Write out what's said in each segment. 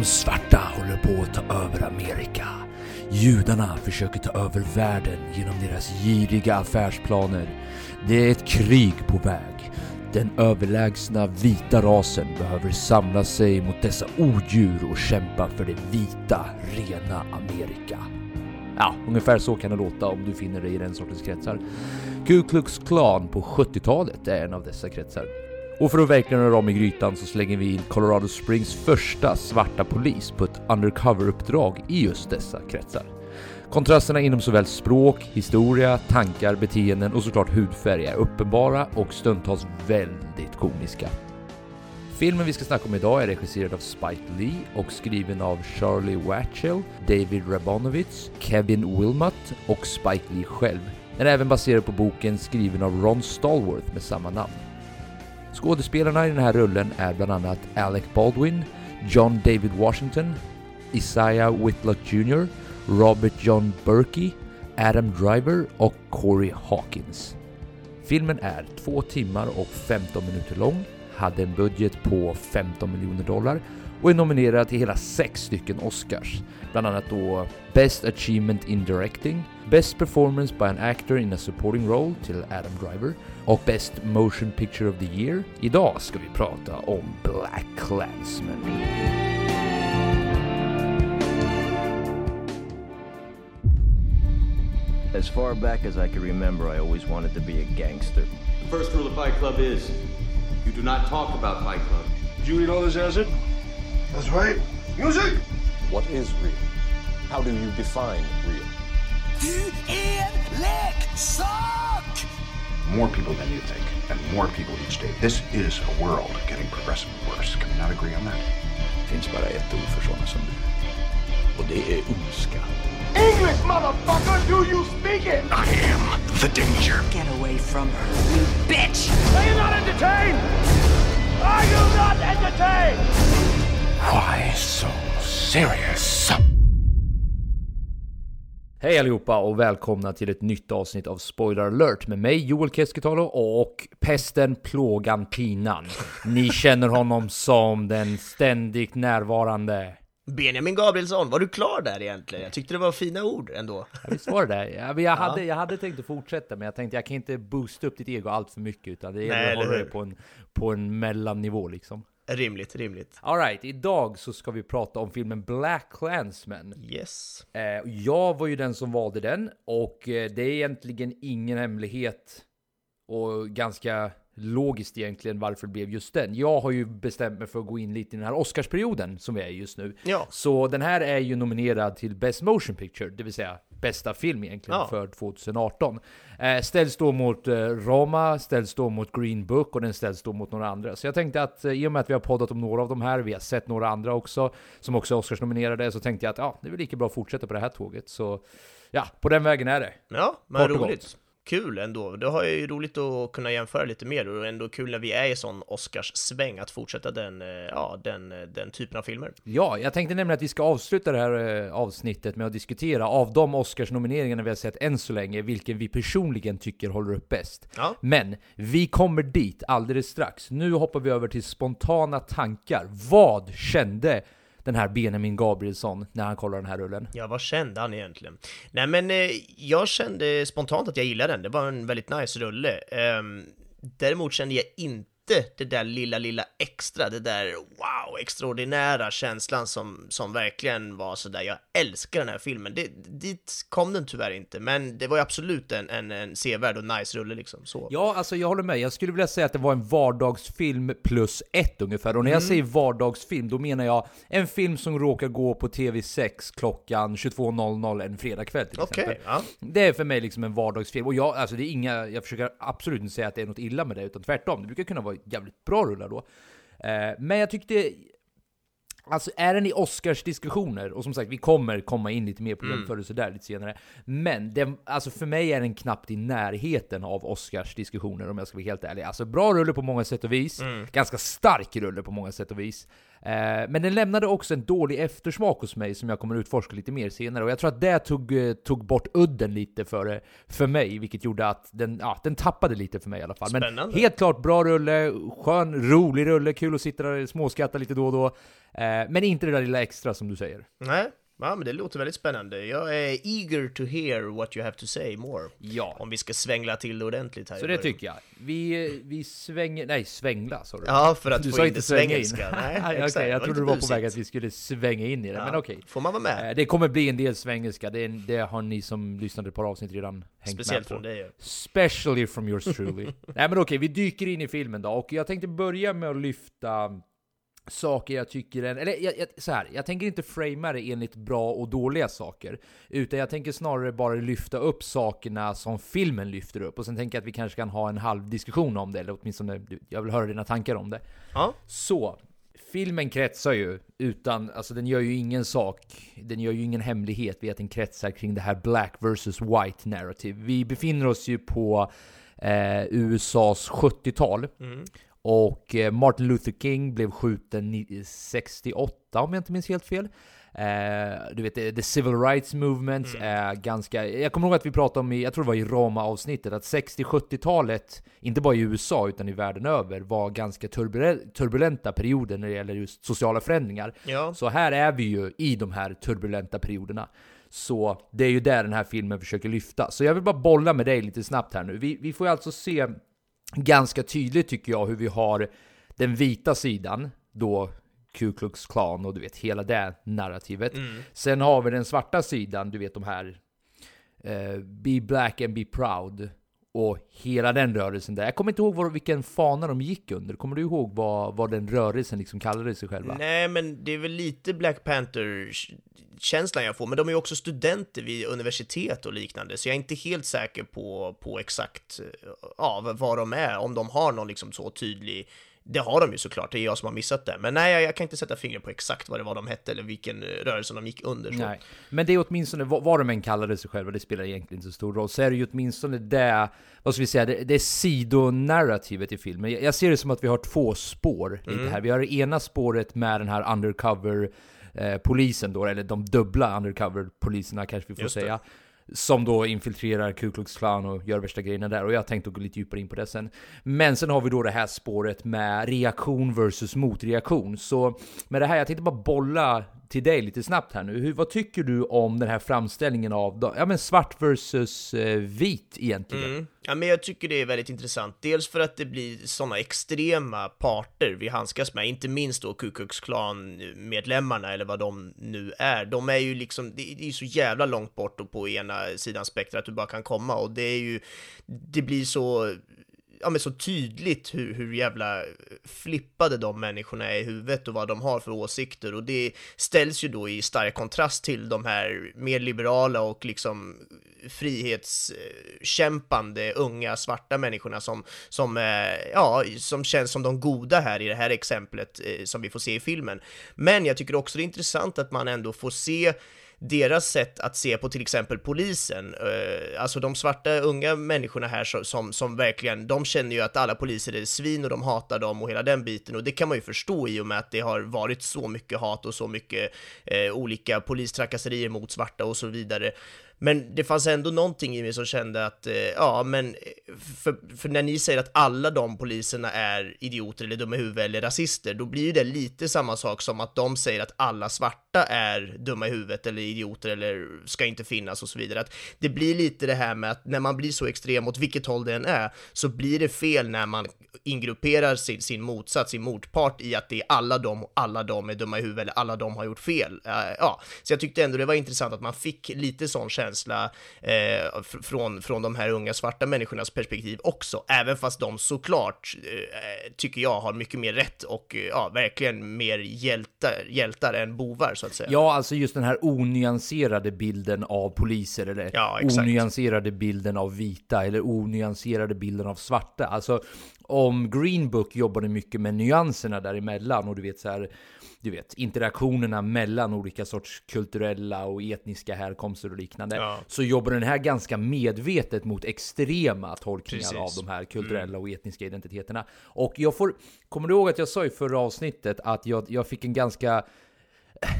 De svarta håller på att ta över Amerika. Judarna försöker ta över världen genom deras giriga affärsplaner. Det är ett krig på väg. Den överlägsna vita rasen behöver samla sig mot dessa odjur och kämpa för det vita, rena Amerika. Ja, ungefär så kan det låta om du finner dig i den sortens kretsar. Ku Klux Klan på 70-talet är en av dessa kretsar. Och för att verkligen röra om i grytan så slänger vi in Colorado Springs första svarta polis på ett undercover-uppdrag i just dessa kretsar. Kontrasterna inom såväl språk, historia, tankar, beteenden och såklart hudfärg är uppenbara och stundtals väldigt komiska. Filmen vi ska snacka om idag är regisserad av Spike Lee och skriven av Charlie Watchell, David Rabonovitz, Kevin Wilmot och Spike Lee själv. Den är även baserad på boken skriven av Ron Stallworth med samma namn. Skådespelarna i den här rullen är bland annat Alec Baldwin, John David Washington, Isaiah Whitlock Jr, Robert John Burkey, Adam Driver och Corey Hawkins. Filmen är 2 timmar och 15 minuter lång, hade en budget på 15 miljoner dollar och är nominerad till hela sex stycken Oscars. Bland annat då Best Achievement in Directing, Best Performance by an Actor in a Supporting Role till Adam Driver och Best Motion Picture of the Year. Idag ska vi prata om Black Klansman. As far back as I can remember, I always wanted to be a gangster. The first rule of Fight Club is you do not talk about Fight Club. Did you eat all this acid? That's right. Music! What is real? How do you define real? Du är leksak! More people than you think, and more people each day. This is a world getting progressively worse. Can we not agree on that? Det finns bara ett ord för sådana som du. Och det är ondska. English, motherfucker! Do you speak it? I am the danger. Get away from her, you bitch! Are you not entertained? Are you not entertained? Why so serious? Hej allihopa och välkomna till ett nytt avsnitt av Spoiler alert med mig Joel Keskitalo och pesten, plågan, pinan. Ni känner honom som den ständigt närvarande. Benjamin Gabrielsson, var du klar där egentligen? Jag tyckte det var fina ord ändå. Ja, visst var det det? Ja, men jag, hade, jag hade tänkt att fortsätta, men jag tänkte jag kan inte boosta upp ditt ego allt för mycket, utan det gäller att hålla det på en, på en mellannivå liksom. Rimligt, rimligt. Alright, idag så ska vi prata om filmen Black Klansman. Yes. Eh, jag var ju den som valde den och eh, det är egentligen ingen hemlighet och ganska logiskt egentligen varför det blev just den. Jag har ju bestämt mig för att gå in lite i den här Oscarsperioden som vi är i just nu. Ja. Så den här är ju nominerad till Best Motion Picture, det vill säga bästa film egentligen Ja. för 2018. Eh, ställs då mot eh, Roma, ställs då mot Green Book och den ställs då mot några andra. Så jag tänkte att eh, i och med att vi har poddat om några av de här, vi har sett några andra också, som också är Oscars-nominerade, så tänkte jag att ja, det är väl lika bra att fortsätta på det här tåget. Så ja, på den vägen är det. Ja, men roligt. Kul ändå. Då har ju roligt att kunna jämföra lite mer och ändå kul när vi är i sån Oscars-sväng att fortsätta den, eh, ja, den, eh, den typen av filmer. Ja, jag tänkte nämligen att vi ska avsluta det här eh, avsnittet med att diskutera av de Oscars-nomineringarna vi har sett än så länge, vilken vi personligen tycker håller upp bäst. Ja. Men vi kommer dit alldeles strax. Nu hoppar vi över till spontana tankar. Vad kände den här Benjamin Gabrielsson när han kollar den här rullen? Ja, vad kände han egentligen? Nej, men eh, jag kände spontant att jag gillade den. Det var en väldigt nice rulle. Ehm, däremot kände jag inte det där lilla, lilla extra, det där wow, extraordinära känslan som, som verkligen var sådär, jag älskar den här filmen. Det, dit kom den tyvärr inte, men det var ju absolut en, en, en sevärd och nice rulle liksom. Så. Ja, alltså jag håller med. Jag skulle vilja säga att det var en vardagsfilm plus ett ungefär. Och när jag säger vardagsfilm, då menar jag en film som råkar gå på TV6 klockan 22.00 en fredagkväll till Okej, exempel. ja. Det är för mig liksom en vardagsfilm. Och jag, alltså det är inga, jag försöker absolut inte säga att det är något illa med det, utan tvärtom. Det brukar kunna vara jävligt bra rullar då. Eh, men jag tyckte, Alltså är den i Oscars-diskussioner, och som sagt vi kommer komma in lite mer på jämförelser där lite senare. Men den, alltså för mig är den knappt i närheten av Oscars-diskussioner om jag ska vara helt ärlig. Alltså bra rulle på många sätt och vis, ganska stark rulle på många sätt och vis. Eh, men den lämnade också en dålig eftersmak hos mig som jag kommer utforska lite mer senare. Och jag tror att det tog, eh, tog bort udden lite för, för mig, vilket gjorde att den, ja, den tappade lite för mig i alla fall. Spännande. Men helt klart bra rulle, skön, rolig rulle, kul att sitta där och småskratta lite då och då. Eh, men inte det där lilla extra som du säger. Nej, ja, men det låter väldigt spännande. Jag är eager to hear what you have to say more. Ja. Om vi ska svängla till det ordentligt här Så det tycker jag. Vi, vi svänger, nej svängla sa du. Ja, för att du få sa in inte svänga in. Nej, Okej, exakt. jag trodde du var på väg att vi skulle svänga in i det, Ja, men okej. Får man vara med? Eh, Det kommer bli en del svengelska, det, det har ni som lyssnade på avsnitt redan hängt Speciellt med på. från dig. ja. Especially from yours truly. Nej men okej, vi dyker in i filmen då, och jag tänkte börja med att lyfta saker jag tycker är, eller jag, jag, så här, jag tänker inte framea det enligt bra och dåliga saker, utan jag tänker snarare bara lyfta upp sakerna som filmen lyfter upp, och sen tänker jag att vi kanske kan ha en halv diskussion om det, eller åtminstone, jag vill höra dina tankar om det. Ja. Så, filmen kretsar ju utan, alltså den gör ju ingen sak, den gör ju ingen hemlighet vid att den kretsar kring det här black versus white narrative. Vi befinner oss ju på eh, USAs 70-tal. Och eh, Martin Luther King blev skjuten ni- 68 om jag inte minns helt fel. Eh, du vet, the civil rights movement är ganska... Jag kommer ihåg att vi pratade om, i, jag tror det var i Roma-avsnittet, att 60-70-talet, inte bara i USA utan i världen över, var ganska turbulenta, turbulenta perioder när det gäller just sociala förändringar. Ja. Så här är vi ju i de här turbulenta perioderna. Så det är ju där den här filmen försöker lyfta. Så jag vill bara bolla med dig lite snabbt här nu. Vi, vi får ju alltså se ganska tydligt tycker jag hur vi har den vita sidan, då Ku Klux Klan och du vet hela det narrativet. Sen har vi den svarta sidan, du vet de här eh, Be Black and Be Proud och hela den rörelsen där. Jag kommer inte ihåg vad, vilken fana de gick under. Kommer du ihåg vad, vad den rörelsen liksom kallade sig själva? Nej, men det är väl lite Black Panther-känslan jag får, men de är ju också studenter vid universitet och liknande, så jag är inte helt säker på, på exakt eh, ja, vad de är, om de har någon liksom så tydlig det har de ju såklart, det är jag som har missat det. Men nej, jag, kan inte sätta fingret på exakt vad det var de hette eller vilken eh, rörelse de gick under. Så. Nej, men det är åtminstone, vad, vad de än kallade sig själva, det spelar egentligen inte så stor roll, så är det ju åtminstone det, vad ska vi säga, det, det är sidonarrativet i filmen. Jag, jag ser det som att vi har två spår i det här. Vi har det ena spåret med den här undercover eh, polisen då, eller de dubbla undercover poliserna kanske vi får Just det. säga. Som då infiltrerar Ku Klux Klan och gör värsta grejerna där. Och jag tänkte gå lite djupare in på det sen. Men sen har vi då det här spåret med reaktion versus motreaktion. Så med det här, jag tänkte bara bolla till dig lite snabbt här nu. Hur, vad tycker du om den här framställningen av ja, men svart versus eh, vit egentligen? Mm. Ja, men jag tycker det är väldigt intressant. Dels för att det blir sådana extrema parter vi handskas med, inte minst då Ku Klux Klan-medlemmarna eller vad de nu är. De är ju liksom, det är ju så jävla långt bort och på ena sidan spektrat du bara kan komma och det är ju, det blir så ja, men så tydligt hur, hur jävla flippade de människorna är i huvudet och vad de har för åsikter och det ställs ju då i stark kontrast till de här mer liberala och liksom frihetskämpande unga svarta människorna som, som, eh, ja, som känns som de goda här i det här exemplet eh, som vi får se i filmen. Men jag tycker också det är intressant att man ändå får se deras sätt att se på till exempel polisen, eh, alltså de svarta unga människorna här som, som, som verkligen, de känner ju att alla poliser är svin och de hatar dem och hela den biten och det kan man ju förstå i och med att det har varit så mycket hat och så mycket eh, olika polistrakasserier mot svarta och så vidare. Men det fanns ändå någonting i mig som kände att, eh, ja men, för, för när ni säger att alla de poliserna är idioter eller dumma i huvudet eller rasister, då blir ju det lite samma sak som att de säger att alla svarta är dumma i huvudet eller idioter eller ska inte finnas och så vidare. Att det blir lite det här med att när man blir så extrem åt vilket håll det än är, så blir det fel när man ingrupperar sin, sin motsats, sin motpart i att det är alla de och alla de är dumma i huvudet eller alla de har gjort fel. Eh, ja, så jag tyckte ändå det var intressant att man fick lite sån känsla eh, fr- från, från de här unga svarta människornas perspektiv också, även fast de såklart, eh, tycker jag, har mycket mer rätt och eh, ja, verkligen mer hjältar, hjältar än bovar så att säga. Ja, alltså just den här onyanserade bilden av poliser, eller Ja, onyanserade bilden av vita, eller onyanserade bilden av svarta. Alltså, om Green Book jobbade mycket med nyanserna däremellan och du vet så här, du vet interaktionerna mellan olika sorts kulturella och etniska härkomster och liknande. Ja. Så jobbar den här ganska medvetet mot extrema tolkningar Precis. av de här kulturella och etniska identiteterna. Och jag får, kommer du ihåg att jag sa i förra avsnittet att jag, jag fick en ganska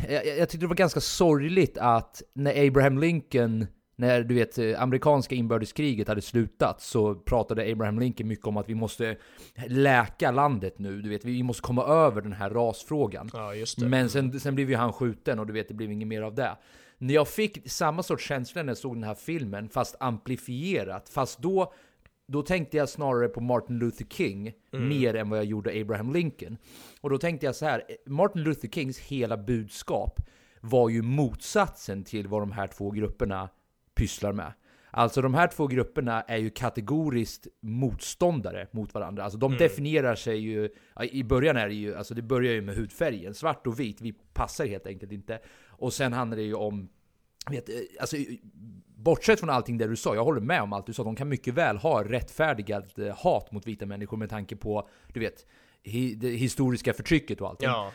jag, jag tyckte det var ganska sorgligt att när Abraham Lincoln, när du vet eh, amerikanska inbördeskriget hade slutat så pratade Abraham Lincoln mycket om att vi måste läka landet nu. Du vet, vi måste komma över den här rasfrågan. Ja. Men sen, sen blev ju han skjuten och du vet, det blev inget mer av det. När jag fick samma sorts känsla när jag såg den här filmen, fast amplifierat, fast då då tänkte jag snarare på Martin Luther King mer än vad jag gjorde Abraham Lincoln. Och då tänkte jag så här, Martin Luther Kings hela budskap var ju motsatsen till vad de här två grupperna pysslar med. Alltså de här två grupperna är ju kategoriskt motståndare mot varandra. Alltså de definierar sig ju, i början är det ju, alltså det börjar ju med hudfärgen, svart och vit, vi passar helt enkelt inte. Och sen handlar det ju om vet, alltså, bortsett från allting det du sa, jag håller med om allt du sa, de kan mycket väl ha rättfärdigat eh, hat mot vita människor med tanke på, du vet, det historiska förtrycket och allting. Ja,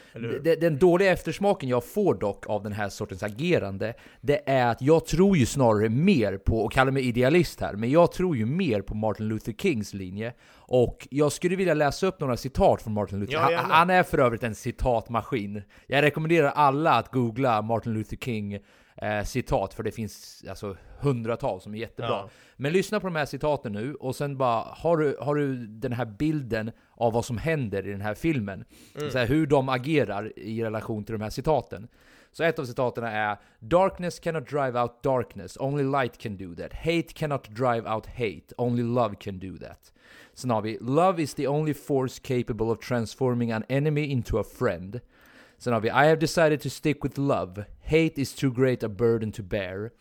Den dåliga eftersmaken jag får dock av den här sortens agerande, det är att jag tror ju snarare mer på, och kallar mig idealist här, men jag tror ju mer på Martin Luther Kings linje. Och jag skulle vilja läsa upp några citat från Martin Luther Ja, han, han är för övrigt en citatmaskin. Jag rekommenderar alla att googla Martin Luther King eh, citat, för det finns alltså hundratals som är jättebra. Ja. Men lyssna på de här citaten nu, och sen bara, har du, har du den här bilden av vad som händer i den här filmen? Så här, hur de agerar i relation till de här citaten. Så ett av citaten är Darkness cannot drive out darkness, only light can do that. Hate cannot drive out hate, only love can do that. Sen har vi Love is the only force capable of transforming an enemy into a friend. Sen har vi I have decided to stick with love. Hate is too great a burden to bear.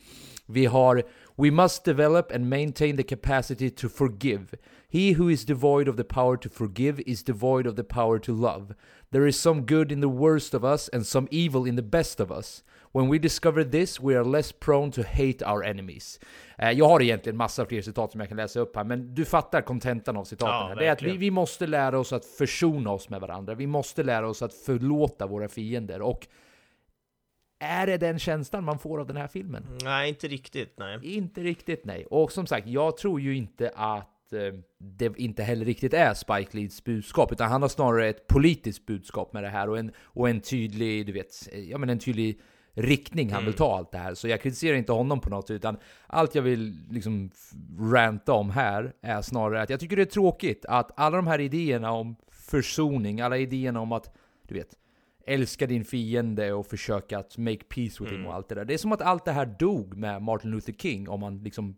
Vi har We must develop and maintain the capacity to forgive. He who is devoid of the power to forgive is devoid of the power to love. There is some good in the worst of us and some evil in the best of us. When we discover this, we are less prone to hate our enemies. Eh, jag har egentligen massa fler citat som jag kan läsa upp här, men du fattar kontentan av citaten. Ja, här. Det är att vi, vi måste lära oss att försona oss med varandra. Vi måste lära oss att förlåta våra fiender. Och är det den känslan man får av den här filmen? Nej, inte riktigt, nej. Inte riktigt nej. Och som sagt, jag tror ju inte att det inte heller riktigt är Spike Lees budskap, utan han har snarare ett politiskt budskap med det här och en, och en tydlig, du vet, eh, ja men en tydlig riktning han vill ta allt det här. Så jag kritiserar inte honom på något, utan allt jag vill liksom ranta om här är snarare att jag tycker det är tråkigt att alla de här idéerna om försoning, alla idéerna om att, du vet, älska din fiende och försöka att make peace with him och allt det där. Det är som att allt det här dog med Martin Luther King om man liksom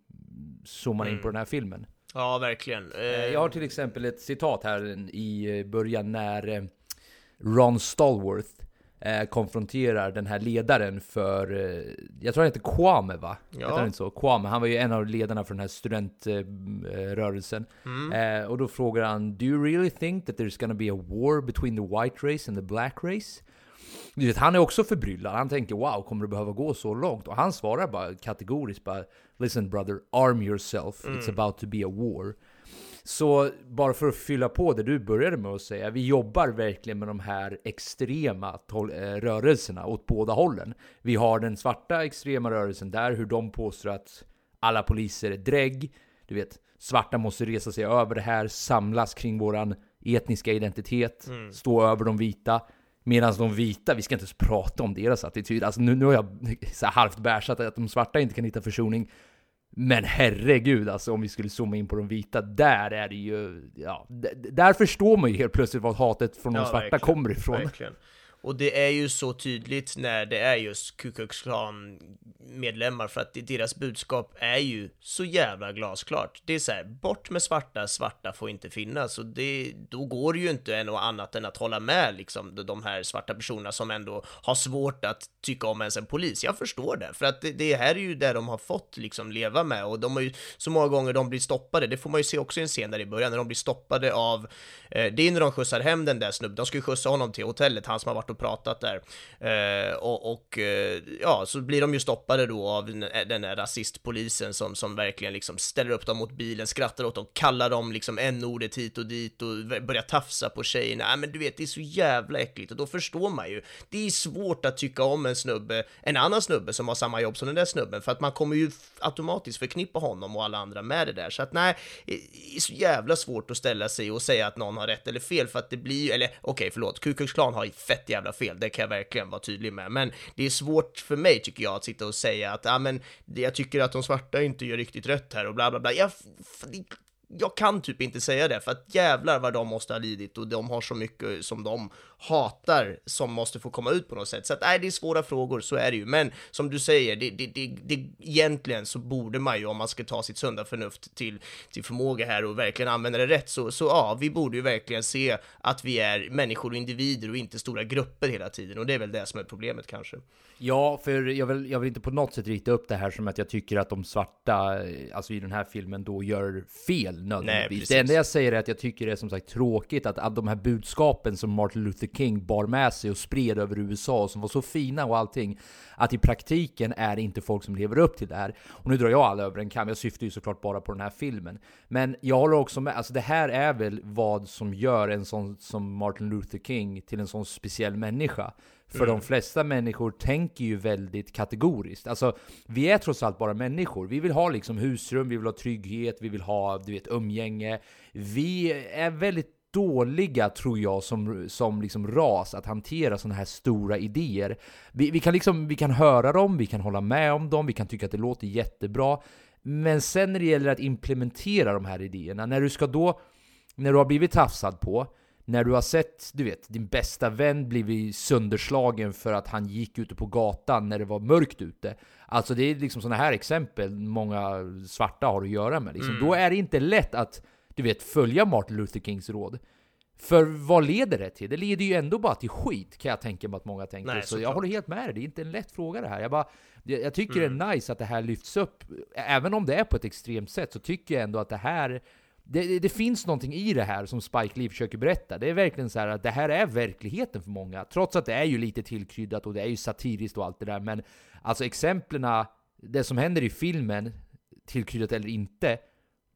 zoomar in på den här filmen. Ja, verkligen. Eh, Eh, Jag har till exempel ett citat här i eh, början när eh, Ron Stallworth eh, konfronterar den här ledaren för, eh, jag tror han heter Kwame va? Ja. Heter han inte så? Kwame, han var ju en av ledarna för den här studentrörelsen. Mm. Eh, och då frågar han, Do you really think that there's gonna be a war between the white race and the black race? Du vet, han är också förbryllad. Han tänker wow, kommer det behöva gå så långt? Och han svarar bara kategoriskt bara Listen brother, arm yourself. It's about to be a war. Så bara för att fylla på det du började med att säga, vi jobbar verkligen med de här extrema eh, rörelserna åt båda hållen. Vi har den svarta extrema rörelsen där, hur de påstår att alla poliser är drägg. Du vet, svarta måste resa sig över det här, samlas kring våran etniska identitet, stå över de vita. Medan de vita, vi ska inte ens prata om deras attityd. Alltså nu, nu har jag så halvt bärsat att de svarta inte kan hitta försoning. Men herregud alltså, om vi skulle zooma in på de vita, där är det ju... Ja, där förstår man ju helt plötsligt var hatet från de Ja, svarta verkligen. kommer ifrån. Verkligen. Och det är ju så tydligt när det är just Ku Klux Klan medlemmar för att deras budskap är ju så jävla glasklart. Det är så här, bort med svarta, svarta får inte finnas och det, då går det ju inte något annat än att hålla med liksom de- de här svarta personerna som ändå har svårt att tycka om ens en polis. Jag förstår det, för att det, det här är ju det de har fått liksom leva med och de har ju så många gånger de blir stoppade, det får man ju se också i en scen där i början när de blir stoppade av, eh, det är när de skjutsar hem den där snubben, de ska ju skjutsa honom till hotellet, han som har varit och och pratat där. Eh, och, och eh, ja, så blir de ju stoppade då av den, eh, där här rasistpolisen som, som verkligen liksom ställer upp dem mot bilen, skrattar åt dem, kallar dem liksom n-ordet hit och dit och börjar tafsa på tjejerna. Nej, men du vet, det är så jävla äckligt och då förstår man ju. Det är svårt att tycka om en snubbe, en annan snubbe som har samma jobb som den där snubben, för att man kommer ju automatiskt förknippa honom och alla andra med det där. Så att nej, det är så jävla svårt att ställa sig och säga att någon har rätt eller fel, för att det blir ju, eller okej, okay, förlåt, Ku Klux Klan har ju fett jävla fel, det kan jag verkligen vara tydlig med, men det är svårt för mig, tycker jag, att sitta och säga att, ja men, jag tycker att de svarta inte gör riktigt rätt här och bla bla bla. Jag, jag kan typ inte säga det, för att jävlar vad de måste ha lidit och de har så mycket som de hatar som måste få komma ut på något sätt. Så att nej, det är svåra frågor, så är det ju. Men som du säger, det, det, det, det, egentligen så borde man ju, om man ska ta sitt sunda förnuft till, till förmåga här och verkligen använda det rätt, så, så ja, vi borde ju verkligen se att vi är människor och individer och inte stora grupper hela tiden. Och det är väl det som är problemet kanske. Ja, för jag vill, jag vill inte på något sätt rita upp det här som att jag tycker att de svarta, alltså i den här filmen, då gör fel nödvändigtvis. Det enda jag säger är att jag tycker det är som sagt tråkigt att, att de här budskapen som Martin Luther King bar med sig och spred över USA, som var så fina och allting, att i praktiken är det inte folk som lever upp till det här. Och nu drar jag alla över en kam, jag syftar ju såklart bara på den här filmen. Men jag håller också med, alltså det här är väl vad som gör en sån som Martin Luther King till en sån speciell människa. För mm. de flesta människor tänker ju väldigt kategoriskt. Alltså, vi är trots allt bara människor. Vi vill ha liksom husrum, vi vill ha trygghet, vi vill ha du vet, umgänge. Vi är väldigt dåliga, tror jag, som, som liksom ras att hantera sådana här stora idéer. Vi, vi, kan liksom, vi kan höra dem, vi kan hålla med om dem, vi kan tycka att det låter jättebra. Men sen när det gäller att implementera de här idéerna, när du ska då, när du har blivit tafsad på, när du har sett, du vet, din bästa vän blivit sönderslagen för att han gick ute på gatan när det var mörkt ute. Alltså det är liksom sådana här exempel många svarta har att göra med. Liksom. Mm. Då är det inte lätt att, du vet, följa Martin Luther Kings råd. För vad leder det till? Det leder ju ändå bara till skit, kan jag tänka mig att många tänker. Nej, så jag håller helt med dig, det är inte en lätt fråga det här. Jag, bara, jag, jag tycker mm. det är nice att det här lyfts upp. Även om det är på ett extremt sätt, så tycker jag ändå att det här det, det, finns någonting i det här som Spike Lee försöker berätta. Det är verkligen så att det här är verkligheten för många. Trots att det är ju lite tillkryddat och det är ju satiriskt och allt det där. Men alltså exemplen, det som händer i filmen, tillkryddat eller inte,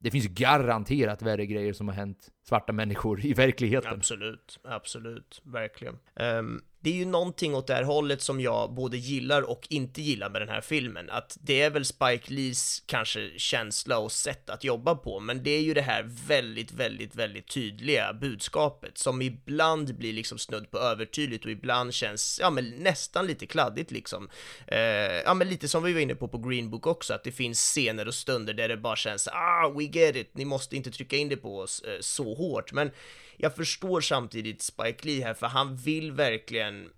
det finns garanterat värre grejer som har hänt svarta människor i verkligheten. Absolut, absolut, verkligen. Um, det är ju någonting åt det här hållet som jag både gillar och inte gillar med den här filmen, att det är väl Spike Lees kanske känsla och sätt att jobba på, men det är ju det här väldigt, väldigt, väldigt tydliga budskapet som ibland blir liksom snudd på övertydligt och ibland känns, ja men nästan lite kladdigt liksom. Uh, ja men lite som vi var inne på på Green Book också, att det finns scener och stunder där det bara känns, ah, we get it, ni måste inte trycka in det på oss uh, så hårt, men jag förstår samtidigt Spike Lee här, för han vill verkligen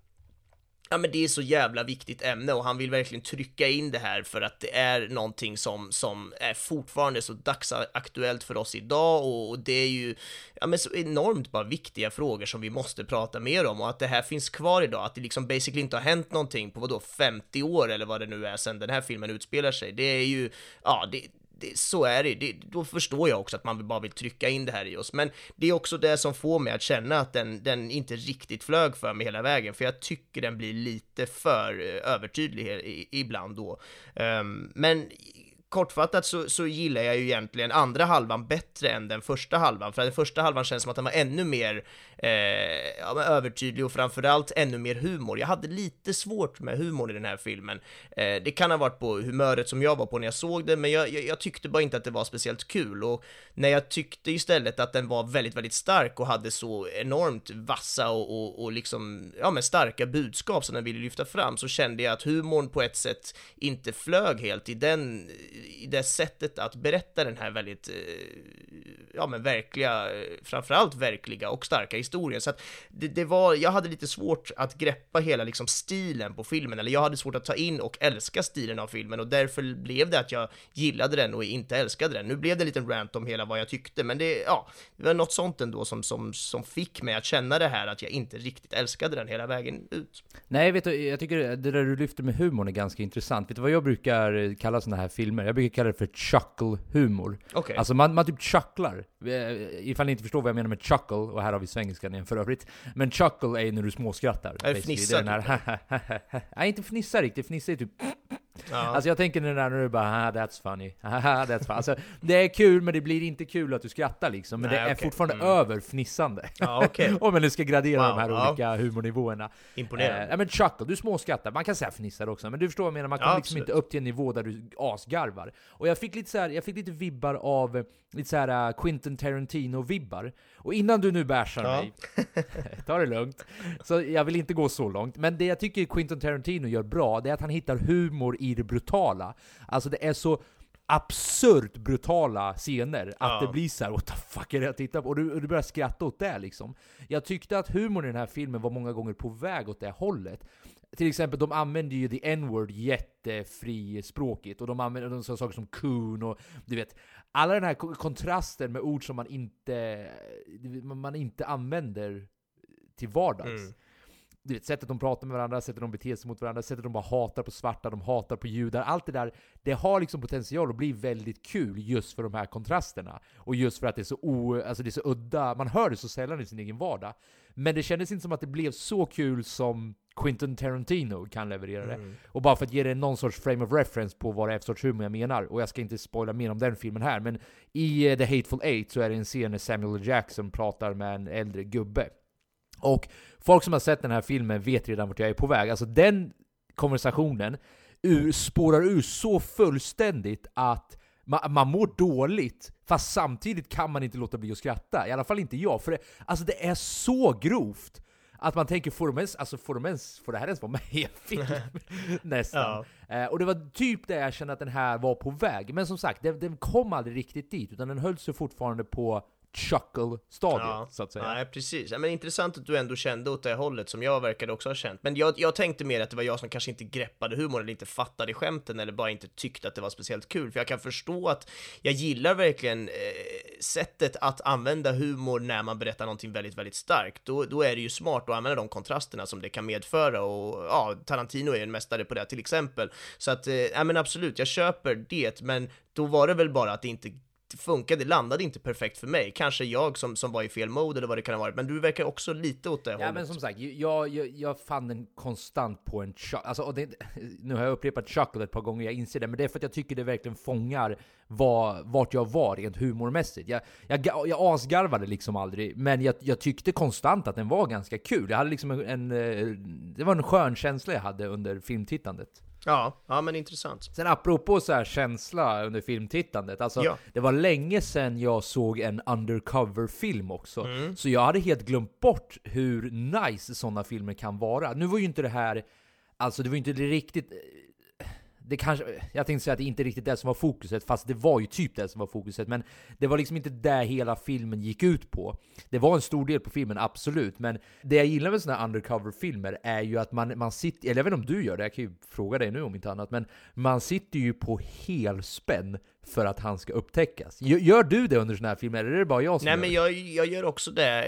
Ja men det är så jävla viktigt ämne och han vill verkligen trycka in det här för att det är någonting som, som är fortfarande så dagsaktuellt för oss idag och, och det är ju ja men så enormt bara viktiga frågor som vi måste prata mer om och att det här finns kvar idag, att det liksom basically inte har hänt någonting på vadå 50 år eller vad det nu är sedan den här filmen utspelar sig. Det är ju, ja det, det, så är det. det. Då förstår jag också att man bara vill trycka in det här i oss, men det är också det som får mig att känna att den, den inte riktigt flög för mig hela vägen, för jag tycker den blir lite för eh, övertydlig ibland då. Um, men kortfattat så, så gillar jag ju egentligen andra halvan bättre än den första halvan, för den första halvan känns som att den var ännu mer eh, övertydlig och framförallt ännu mer humor. Jag hade lite svårt med humor i den här filmen. Eh, det kan ha varit på humöret som jag var på när jag såg den, men jag, jag, jag, tyckte bara inte att det var speciellt kul och när jag tyckte istället att den var väldigt, väldigt stark och hade så enormt vassa och, och, och liksom, ja men starka budskap som den ville lyfta fram så kände jag att humorn på ett sätt inte flög helt i den i det sättet att berätta den här väldigt, eh, ja men verkliga, eh, framförallt verkliga och starka historien. Så att det, det, var, jag hade lite svårt att greppa hela liksom stilen på filmen, eller jag hade svårt att ta in och älska stilen av filmen och därför blev det att jag gillade den och inte älskade den. Nu blev det en liten rant om hela vad jag tyckte, men det, ja, det var något sånt ändå som, som, som fick mig att känna det här att jag inte riktigt älskade den hela vägen ut. Nej, vet du, jag tycker det där du lyfter med humorn är ganska intressant. Vet du vad jag brukar kalla sådana här filmer? Jag brukar kallar det för chuckle-humor. Okay. Alltså man, man typ chucklar. Eh, Ifall ni inte förstår vad jag menar med chuckle, och här har vi svengelskan igen för övrigt. Men chuckle är ju när du småskrattar. Är det fnissar här Nej, inte fnissa riktigt. Fnissa är typ Ja. Alltså jag tänker den där du bara ah, 'that's funny' that's funny. Alltså, det är kul men det blir inte kul att du skrattar liksom. Men Nej, det är okej. fortfarande Mm. över fnissande. Ja, okej. Om man nu ska gradera Wow, de här ja. olika humornivåerna. Imponerande. Eh, men chuckle, du småskrattar. Man kan säga fnissar också, men du förstår vad jag menar. Man kommer liksom inte upp till en nivå där du asgarvar. Och jag fick lite så här, jag fick lite vibbar av eh, lite så här uh, Quentin Tarantino-vibbar. Och innan du nu bashar Ja. mig, ta det lugnt. Så jag vill inte gå så långt. Men det jag tycker Quentin Tarantino gör bra, det är att han hittar humor i det brutala. Alltså det är så absurt brutala scener att Ja. det blir så här, what the fuck är det jag tittar på? Och du, och du börjar skratta åt det liksom. Jag tyckte att humorn i den här filmen var många gånger på väg åt det hållet. Till exempel, de använder ju the n-word jättefrispråkigt, och de använder de sa saker som coon och du vet, alla den här ko- kontrasten med ord som man inte, man inte använder till vardags. Mm. Du vet, sättet de pratar med varandra, sättet de beter sig mot varandra, sättet de bara hatar på svarta, de hatar på judar. Allt det där, det har liksom potential att bli väldigt kul just för de här kontrasterna. Och just för att det är så, o, alltså det är så udda, man hör det så sällan i sin egen vardag. Men det kändes inte som att det blev så kul som Quentin Tarantino kan leverera det. Mm. Och bara för att ge det någon sorts frame of reference på vad det är för sorts humor jag menar, och jag ska inte spoila mer om den filmen här, men i eh, The Hateful Eight så är det en scen när Samuel. Jackson pratar med en äldre gubbe. Och folk som har sett den här filmen vet redan vart jag är på väg. Alltså den konversationen ur, spårar ur så fullständigt att man, man mår dåligt, fast samtidigt kan man inte låta bli att skratta. I alla fall inte jag, för det, alltså det är så grovt att man tänker, får, de ens, alltså får, de ens, får det här ens vara med i en film? Nästan. Eh, och det var typ det jag kände att den här var på väg. Men som sagt, den, den kom aldrig riktigt dit, utan den höll sig fortfarande på chuckle-stadiet, Ja, så att säga. Nej, precis. Men intressant att du ändå kände åt det hållet som jag verkade också ha känt. Men jag, jag tänkte mer att det var jag som kanske inte greppade humorn eller inte fattade skämten eller bara inte tyckte att det var speciellt kul. För jag kan förstå att jag gillar verkligen eh, sättet att använda humor när man berättar någonting väldigt, väldigt starkt. Då, då är det ju smart att använda de kontrasterna som det kan medföra och ja, Tarantino är ju en mästare på det till exempel. Så att, eh, ja men absolut, jag köper det, men då var det väl bara att det inte funkade, det landade inte perfekt för mig. Kanske jag som, som var i fel mode eller vad det kan ha varit, men du verkar också lite åt det Ja hållet. men som sagt, jag, jag, jag fann den konstant på en chuck. Alltså, det, nu har jag upprepat chuckle ett par gånger, jag inser det, men det är för att jag tycker det verkligen fångar vad, vart jag var rent humormässigt. Jag, jag, jag asgarvade liksom aldrig, men jag, jag tyckte konstant att den var ganska kul. Jag hade liksom en, en, eh, det var en skön känsla jag hade under filmtittandet. Ja, ja men intressant. Sen apropå så här känsla under filmtittandet, alltså Ja. det var länge sedan jag såg en undercover-film också. Mm. Så jag hade helt glömt bort hur nice sådana filmer kan vara. Nu var ju inte det här, alltså det var ju inte riktigt det kanske, jag tänkte säga att det inte riktigt det som var fokuset, fast det var ju typ det som var fokuset. Men det var liksom inte det hela filmen gick ut på. Det var en stor del på filmen, absolut. Men det jag gillar med såna här undercover-filmer är ju att man, man sitter, eller jag vet inte om du gör det, jag kan ju fråga dig nu om inte annat. Men man sitter ju på helspänn för att han ska upptäckas. Gör, du det under såna här filmer, eller är det bara jag som Nej gör men det? jag, jag gör också det,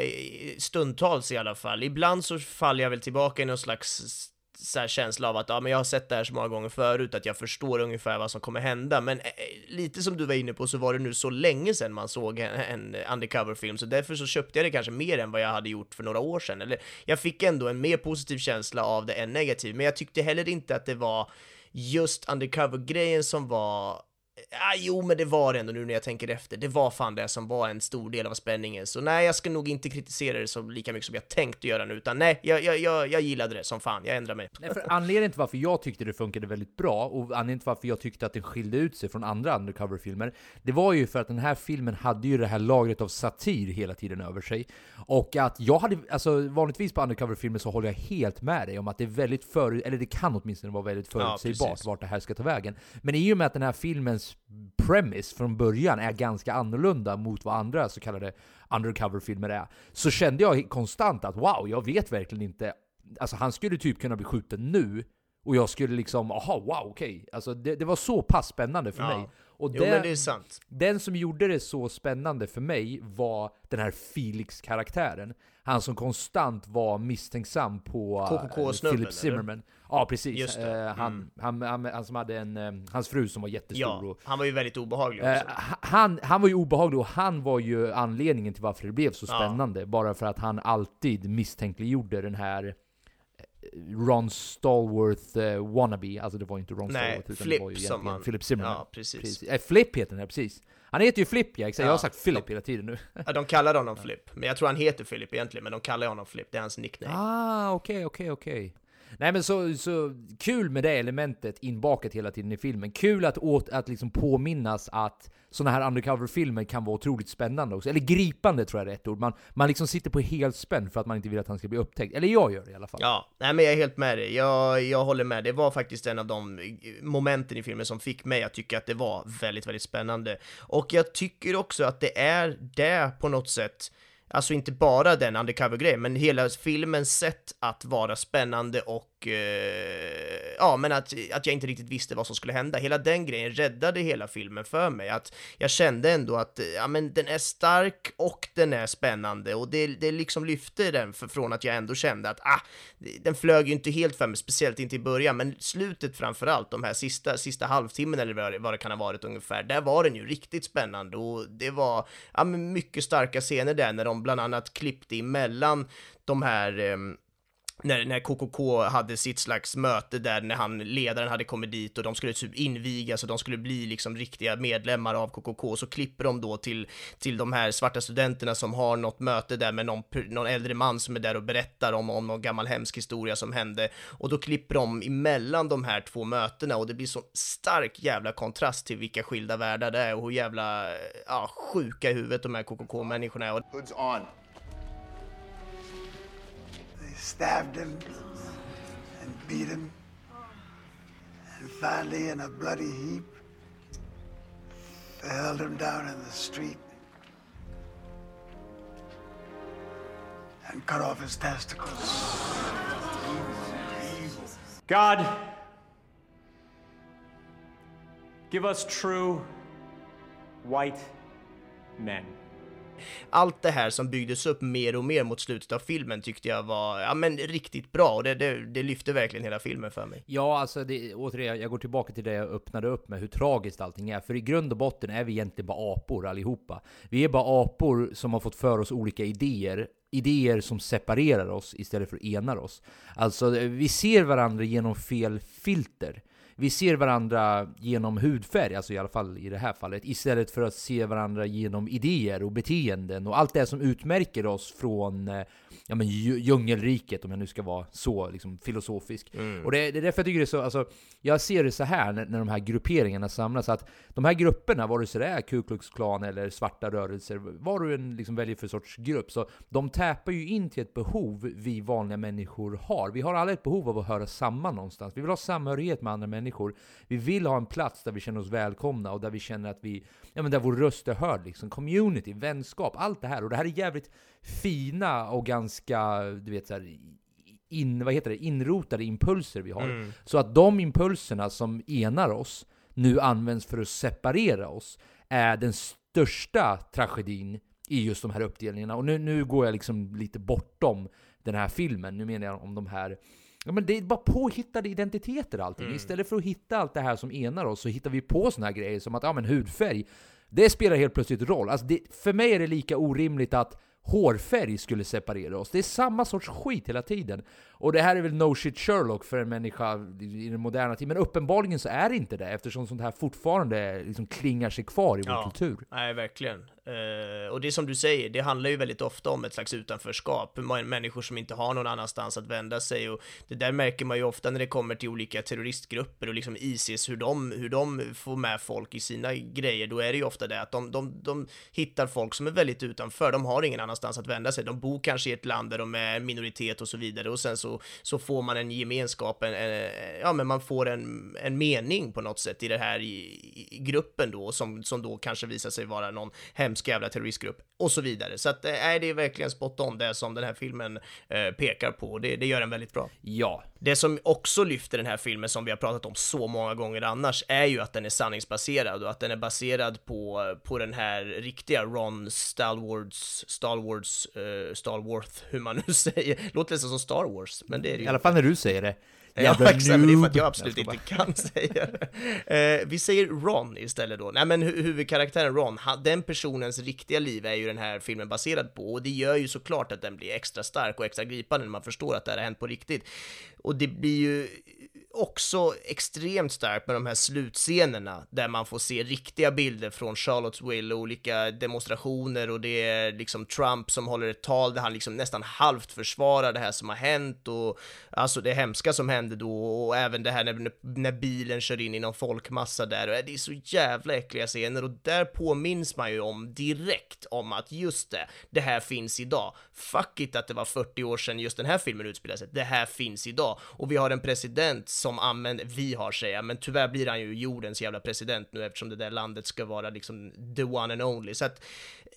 stundtals i alla fall. Ibland så faller jag väl tillbaka i någon slags så här känsla av att ja, men jag har sett det här så många gånger förut att jag förstår ungefär vad som kommer hända. Men eh, lite som du var inne på så var det nu så länge sedan man såg en, en undercover-film, så därför så köpte jag det kanske mer än vad jag hade gjort för några år sedan. Eller jag fick ändå en mer positiv känsla av det än negativ, men jag tyckte heller inte att det var just undercover-grejen som var Ah, jo, men det var det ändå nu när jag tänker efter. Det var fan det som var en stor del av spänningen. Så nej, jag ska nog inte kritisera det så lika mycket som jag tänkte göra nu, utan nej, jag, jag, jag, jag gillade det som fan. Jag ändrar mig. Nej, för anledningen till varför jag tyckte det funkade väldigt bra, och anledningen till varför jag tyckte att den skilde ut sig från andra undercover-filmer, det var ju för att den här filmen hade ju det här lagret av satir hela tiden över sig. Och att jag hade, alltså vanligtvis på undercover-filmer så håller jag helt med dig om att det är väldigt för, eller det kan åtminstone vara väldigt förutsägbart precis. vart det här ska ta vägen. Men i och med att den här filmens premise från början är ganska annorlunda mot vad andra så kallade undercover-filmer är, så kände jag konstant att wow, jag vet verkligen inte Alltså han skulle typ kunna bli skjuten nu, och jag skulle liksom, aha, wow, okej. Alltså det, det var så pass spännande för Ja. mig. Och Jo, sant. den som gjorde det så spännande för mig var den här Felix-karaktären. Han som konstant var misstänksam på eh, KKK-snubben, Philip Zimmerman. Ja, precis. Just det. Mm. Eh, han, han, han, han som hade en, eh, hans fru som var jättestor. Ja, han var ju väldigt obehaglig Eh, också. han, han var ju obehaglig och han var ju anledningen till varför det blev så Ja. spännande. Bara för att han alltid misstänkliggjorde den här eh, Ron Stallworth eh, wannabe. Alltså det var inte Ron Nej, Stallworth utan Flip det var ju egentligen Philip Zimmerman. Ja, precis. Eh, Flip heter den här, precis. Han heter ju Flip ja, exakt. Jag har sagt Philip hela tiden nu. Ja, de kallar honom Flip, men jag tror han heter Philip egentligen, men de kallar honom Flip, det är hans nickname. Ah, okej, okej, okej. Nej men så, så kul med det elementet inbakat hela tiden i filmen. Kul att, åt, att liksom påminnas att såna här undercover-filmer kan vara otroligt spännande också. Eller gripande tror jag är rätt ord. Man, man liksom sitter på helspänn för att man inte vill att han ska bli upptäckt. Eller jag gör det i alla fall. Ja, nej men jag är helt med dig. Jag, jag håller med. Det var faktiskt en av de eh, momenten i filmen som fick mig att tycka att det var väldigt, väldigt spännande. Och jag tycker också att det är det på något sätt, alltså inte bara den undercover-grejen, men hela filmens sätt att vara spännande och eh, ja, men att, att jag inte riktigt visste vad som skulle hända. Hela den grejen räddade hela filmen för mig. Att jag kände ändå att eh, ja, men den är stark och den är spännande och det, det liksom lyfte den för, från att jag ändå kände att ah, den flög ju inte helt för mig, speciellt inte i början, men slutet framför allt, de här sista, sista halvtimmen eller vad det, vad det kan ha varit ungefär, där var den ju riktigt spännande och det var ja, men mycket starka scener där när de bland annat klippte emellan de här eh, när, när KKK hade sitt slags möte där när han, ledaren hade kommit dit och de skulle typ invigas och de skulle bli liksom riktiga medlemmar av KKK, så klipper de då till, till de här svarta studenterna som har något möte där med någon, någon äldre man som är där och berättar om, om någon gammal hemsk historia som hände. Och då klipper de emellan de här två mötena och det blir så stark jävla kontrast till vilka skilda världar det är och hur jävla ja, sjuka i huvudet de här KKK-människorna är. Stabbed him and beat him. And finally, in a bloody heap, they held him down in the street and cut off his testicles. God, give us true white men. Allt det här som byggdes upp mer och mer mot slutet av filmen tyckte jag var, ja men riktigt bra och det, det, det lyfte verkligen hela filmen för mig. Ja, alltså det, återigen, jag går tillbaka till det jag öppnade upp med, hur tragiskt allting är. För i grund och botten är vi egentligen bara apor allihopa. Vi är bara apor som har fått för oss olika idéer. Idéer som separerar oss istället för enar oss. Alltså, vi ser varandra genom fel filter. Vi ser varandra genom hudfärg, alltså i alla fall i det här fallet, istället för att se varandra genom idéer och beteenden och allt det som utmärker oss från eh, ja, men, dju- djungelriket, om jag nu ska vara så liksom, filosofisk. Och det, det är därför jag tycker det är så, alltså, jag ser det så här när, när de här grupperingarna samlas, att de här grupperna, vare sig det är Ku Klux Klan eller svarta rörelser, vad du än liksom väljer för sorts grupp, så de täpar ju in till ett behov vi vanliga människor har. Vi har alla ett behov av att höra samman någonstans. Vi vill ha samhörighet med andra människor. Vi vill ha en plats där vi känner oss välkomna och där vi känner att vi, ja men där vår röst är hörd liksom. Community, vänskap, allt det här. Och det här är jävligt fina och ganska, du vet så här, in, vad heter det, inrotade impulser vi har. Så att de impulserna som enar oss nu används för att separera oss är den största tragedin i just de här uppdelningarna. Och nu, nu går jag liksom lite bortom den här filmen. Nu menar jag om de här Ja, men det är bara påhittade identiteter allting. Istället för att hitta allt det här som enar oss så hittar vi på såna här grejer som att ja, men hudfärg, det spelar helt plötsligt roll. Alltså det, för mig är det lika orimligt att hårfärg skulle separera oss. Det är samma sorts skit hela tiden. Och det här är väl no shit Sherlock för en människa i den moderna tiden. Men uppenbarligen så är det inte det eftersom sånt här fortfarande liksom klingar sig kvar i vår kultur. Nej, verkligen. Eh, och det är som du säger, det handlar ju väldigt ofta om ett slags utanförskap, människor som inte har någon annanstans att vända sig. Och det där märker man ju ofta när det kommer till olika terroristgrupper och liksom Isis, hur de, hur de får med folk i sina grejer, då är det ju ofta det att de, de, de hittar folk som är väldigt utanför, de har ingen annanstans att vända sig, de bor kanske i ett land där de är minoritet och så vidare. Och sen så, så får man en gemenskap, en, en, ja men man får en, en mening på något sätt i den här i, i gruppen då, som, som då kanske visar sig vara någon hemsk jävla terroristgrupp och så vidare. Så att, äh, nej, det är verkligen spot on det som den här filmen eh, pekar på och det, det gör den väldigt bra. Ja, det som också lyfter den här filmen, som vi har pratat om så många gånger annars, är ju att den är sanningsbaserad och att den är baserad på, på den här riktiga Ron Stalwards, Stalwards, uh, eh, Stalworth, hur man nu säger. Låter nästan som Star Wars, men det är det I alla fall när du säger det. Ja, exakt, men det är för att jag absolut jag inte kan säga det. Eh, vi säger Ron istället då. Nej men hu huvudkaraktären Ron, han, den personens riktiga liv är ju den här filmen baserad på och det gör ju såklart att den blir extra stark och extra gripande när man förstår att det här har hänt på riktigt. Och det blir ju också extremt starkt med de här slutscenerna där man får se riktiga bilder från Charlottesville och olika demonstrationer och det är liksom Trump som håller ett tal där han liksom nästan halvt försvarar det här som har hänt och alltså det hemska som hände då och även det här när, när bilen kör in i någon folkmassa där och det är så jävla äckliga scener och där påminns man ju om direkt om att just det, det här finns idag. Fuck it att det var 40 år sedan just den här filmen utspelade sig. Det här finns idag och vi har en president som använder, vi har säga, men tyvärr blir han ju jordens jävla president nu eftersom det där landet ska vara liksom the one and only. Så att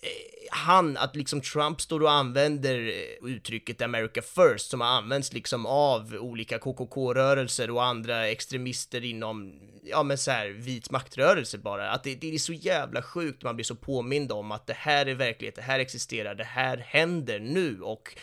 Eh, han, att liksom Trump står och använder eh, uttrycket America first som har använts liksom av olika KKK-rörelser och andra extremister inom, ja men så här vit maktrörelse bara, att det, det är så jävla sjukt man blir så påmind om att det här är verklighet, det här existerar, det här händer nu. Och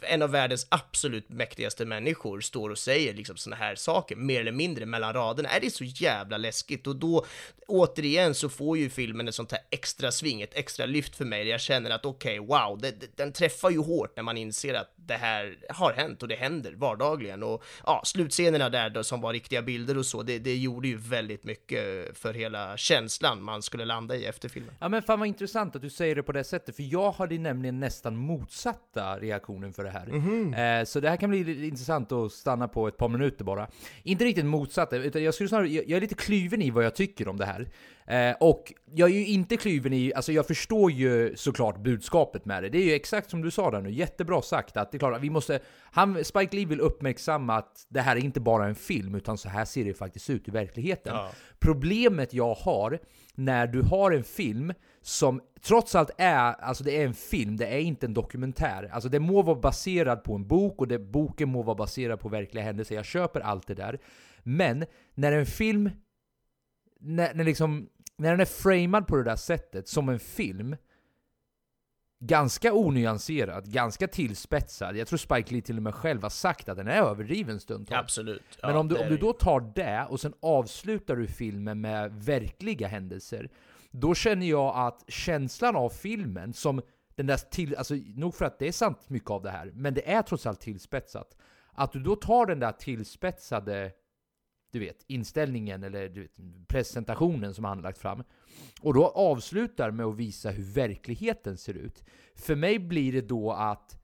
en av världens absolut mäktigaste människor står och säger liksom såna här saker, mer eller mindre mellan raderna, är det så jävla läskigt? Och då återigen så får ju filmen ett sånt här extra sving, ett extra lyft för mig, där jag känner att okej, okay, wow, det, det, den träffar ju hårt när man inser att det här har hänt och det händer vardagligen. Och ja, slutscenerna där då som var riktiga bilder och så, det, det gjorde ju väldigt mycket för hela känslan man skulle landa i efter filmen. Ja men fan vad intressant att du säger det på det sättet, för jag hade nämligen nästan motsatta reaktionen för det här. Mm -hmm. eh, så det här kan bli intressant att stanna på ett par minuter bara. Inte riktigt motsatt, utan jag skulle snarare, jag är lite kluven i vad jag tycker om det här. Eh, och jag är ju inte kluven i, alltså jag förstår ju såklart budskapet med det. Det är ju exakt som du sa där nu, jättebra sagt att det är klart att vi måste, han, Spike Lee vill uppmärksamma att det här är inte bara en film, utan så här ser det faktiskt ut i verkligheten. Ja. Problemet jag har, när du har en film som trots allt är, alltså det är en film, det är inte en dokumentär. Alltså det må vara baserad på en bok och det, boken må vara baserad på verkliga händelser, jag köper allt det där. Men när en film när, när, liksom, när den är framad på det där sättet, som en film, ganska onyanserad, ganska tillspetsad. Jag tror Spike Lee till och med själv har sagt att den är överdriven stundtals. Absolut. Ja, Men om du, om du då tar det och sen avslutar du filmen med verkliga händelser, då känner jag att känslan av filmen, som den där till, alltså nog för att det är sant mycket av det här, men det är trots allt tillspetsat. Att du då tar den där tillspetsade du vet, inställningen eller du vet, presentationen som han lagt fram. Och då avslutar med att visa hur verkligheten ser ut. För mig blir det då att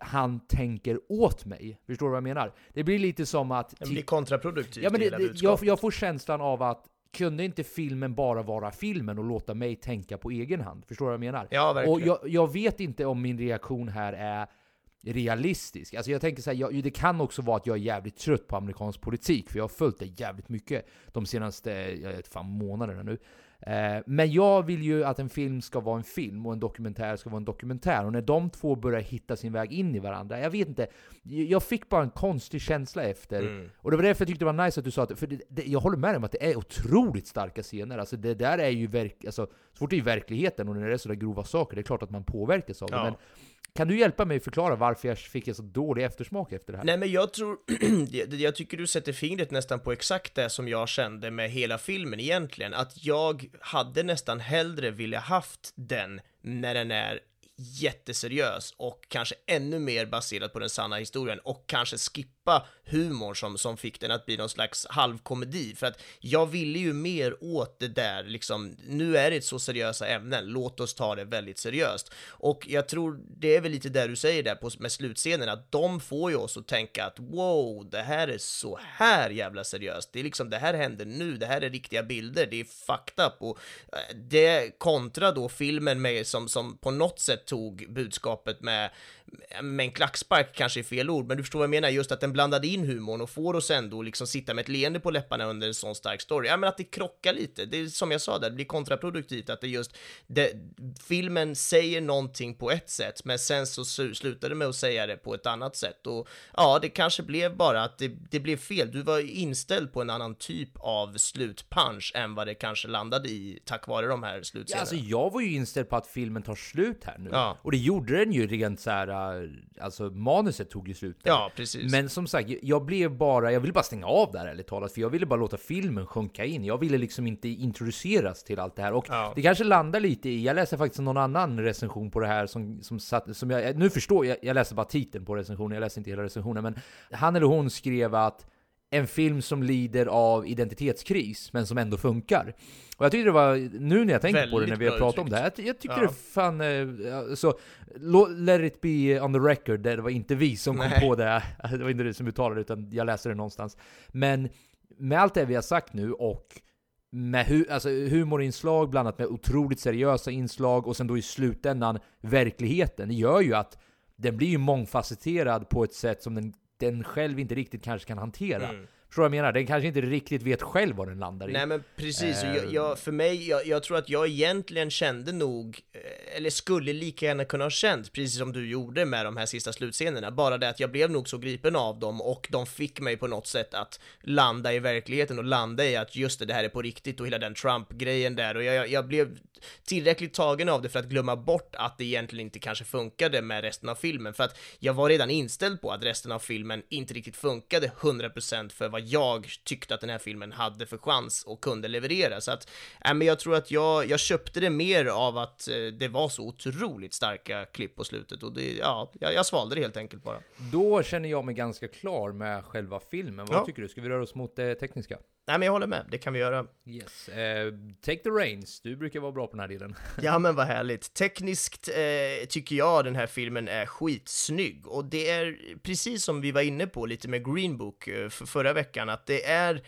han tänker åt mig. Förstår du vad jag menar? Det blir lite som att... Det blir kontraproduktivt ja, men det, det, jag, jag får känslan av att kunde inte filmen bara vara filmen och låta mig tänka på egen hand? Förstår du vad jag menar? Ja, verkligen. Och jag, jag vet inte om min reaktion här är realistisk. Alltså jag tänker så här, jag, det kan också vara att jag är jävligt trött på amerikansk politik, för jag har följt det jävligt mycket de senaste jag vet fan, månaderna nu. Eh, men jag vill ju att en film ska vara en film och en dokumentär ska vara en dokumentär. Och när de två börjar hitta sin väg in i varandra, jag vet inte. Jag fick bara en konstig känsla efter. Mm. Och det var därför jag tyckte det var nice att du sa att, för det, det, jag håller med dig om att det är otroligt starka scener. Alltså det där är ju verk, alltså, så fort det är verkligheten och när det är sådär grova saker, det är klart att man påverkas av det. Men kan du hjälpa mig förklara varför jag fick en så dålig eftersmak efter det här? Nej men jag tror, jag tycker du sätter fingret nästan på exakt det som jag kände med hela filmen egentligen, att jag hade nästan hellre velat haft den när den är jätteseriös och kanske ännu mer baserad på den sanna historien och kanske skippa humorn som, som fick den att bli någon slags halvkomedi. För att jag ville ju mer åt det där liksom, nu är det så seriösa ämnen, låt oss ta det väldigt seriöst. Och jag tror det är väl lite där du säger där på, med slutscenen att de får ju oss att tänka att wow, det här är så här jävla seriöst, det är liksom det här händer nu, det här är riktiga bilder, det är fucked up. Och eh, det kontra då filmen med som, som på något sätt tog budskapet med med en klackspark kanske är fel ord, men du förstår vad jag menar, just att den blandade in humorn och får oss ändå liksom sitta med ett leende på läpparna under en sån stark story. Ja, men att det krockar lite, det är som jag sa där, det blir kontraproduktivt att det just, det, filmen säger någonting på ett sätt, men sen så slutar det med att säga det på ett annat sätt och ja, det kanske blev bara att det, det blev fel. Du var inställd på en annan typ av slutpunch än vad det kanske landade i tack vare de här slutscenerna. Ja, alltså jag var ju inställd på att filmen tar slut här nu. Ja. Och det gjorde den ju rent så här, alltså manuset tog ju slut. där. Ja, precis. Men som sagt, jag blev bara, jag ville bara stänga av där ärligt talat, för jag ville bara låta filmen sjunka in. Jag ville liksom inte introduceras till allt det här. Och Ja. det kanske landar lite i, jag läste faktiskt någon annan recension på det här som, som satt, som jag, nu förstår jag, jag läste bara titeln på recensionen, jag läste inte hela recensionen, men han eller hon skrev att en film som lider av identitetskris, men som ändå funkar. Och jag tyckte det var, nu när jag tänker på det, när vi har pratat om det här, jag, jag tyckte Ja. det fan, eh, så, lo- let it be on the record, det var inte vi som kom Nej. på det, det var inte du som uttalade utan jag läste det någonstans. Men med allt det vi har sagt nu och med hu- alltså humorinslag blandat med otroligt seriösa inslag och sen då i slutändan verkligheten, det gör ju att den blir ju mångfacetterad på ett sätt som den, den själv inte riktigt kanske kan hantera. Mm. Förstår du vad jag menar? Den kanske inte riktigt vet själv vad den landar i. Nej men precis, Eh. jag, jag, för mig, jag, jag tror att jag egentligen kände nog, eh, eller skulle lika gärna kunna ha känt, precis som du gjorde med de här sista slutscenerna, bara det att jag blev nog så gripen av dem och de fick mig på något sätt att landa i verkligheten och landa i att just det, det här är på riktigt och hela den Trump-grejen där och jag, jag, jag blev tillräckligt tagen av det för att glömma bort att det egentligen inte kanske funkade med resten av filmen, för att jag var redan inställd på att resten av filmen inte riktigt funkade 100% för vad jag tyckte att den här filmen hade för chans och kunde leverera. Så att, äh, men jag tror att jag, jag köpte det mer av att eh, det var så otroligt starka klipp på slutet och det, ja, jag, jag svalde det helt enkelt bara. Då känner jag mig ganska klar med själva filmen. Vad Ja. tycker du? Ska vi röra oss mot det tekniska? Nej men jag håller med, det kan vi göra. Yes. Eh, take the reins. Du brukar vara bra på den här delen. Ja men vad härligt. Tekniskt eh, tycker jag den här filmen är skitsnygg och det är precis som vi var inne på lite med Green Book eh, för förra veckan att det är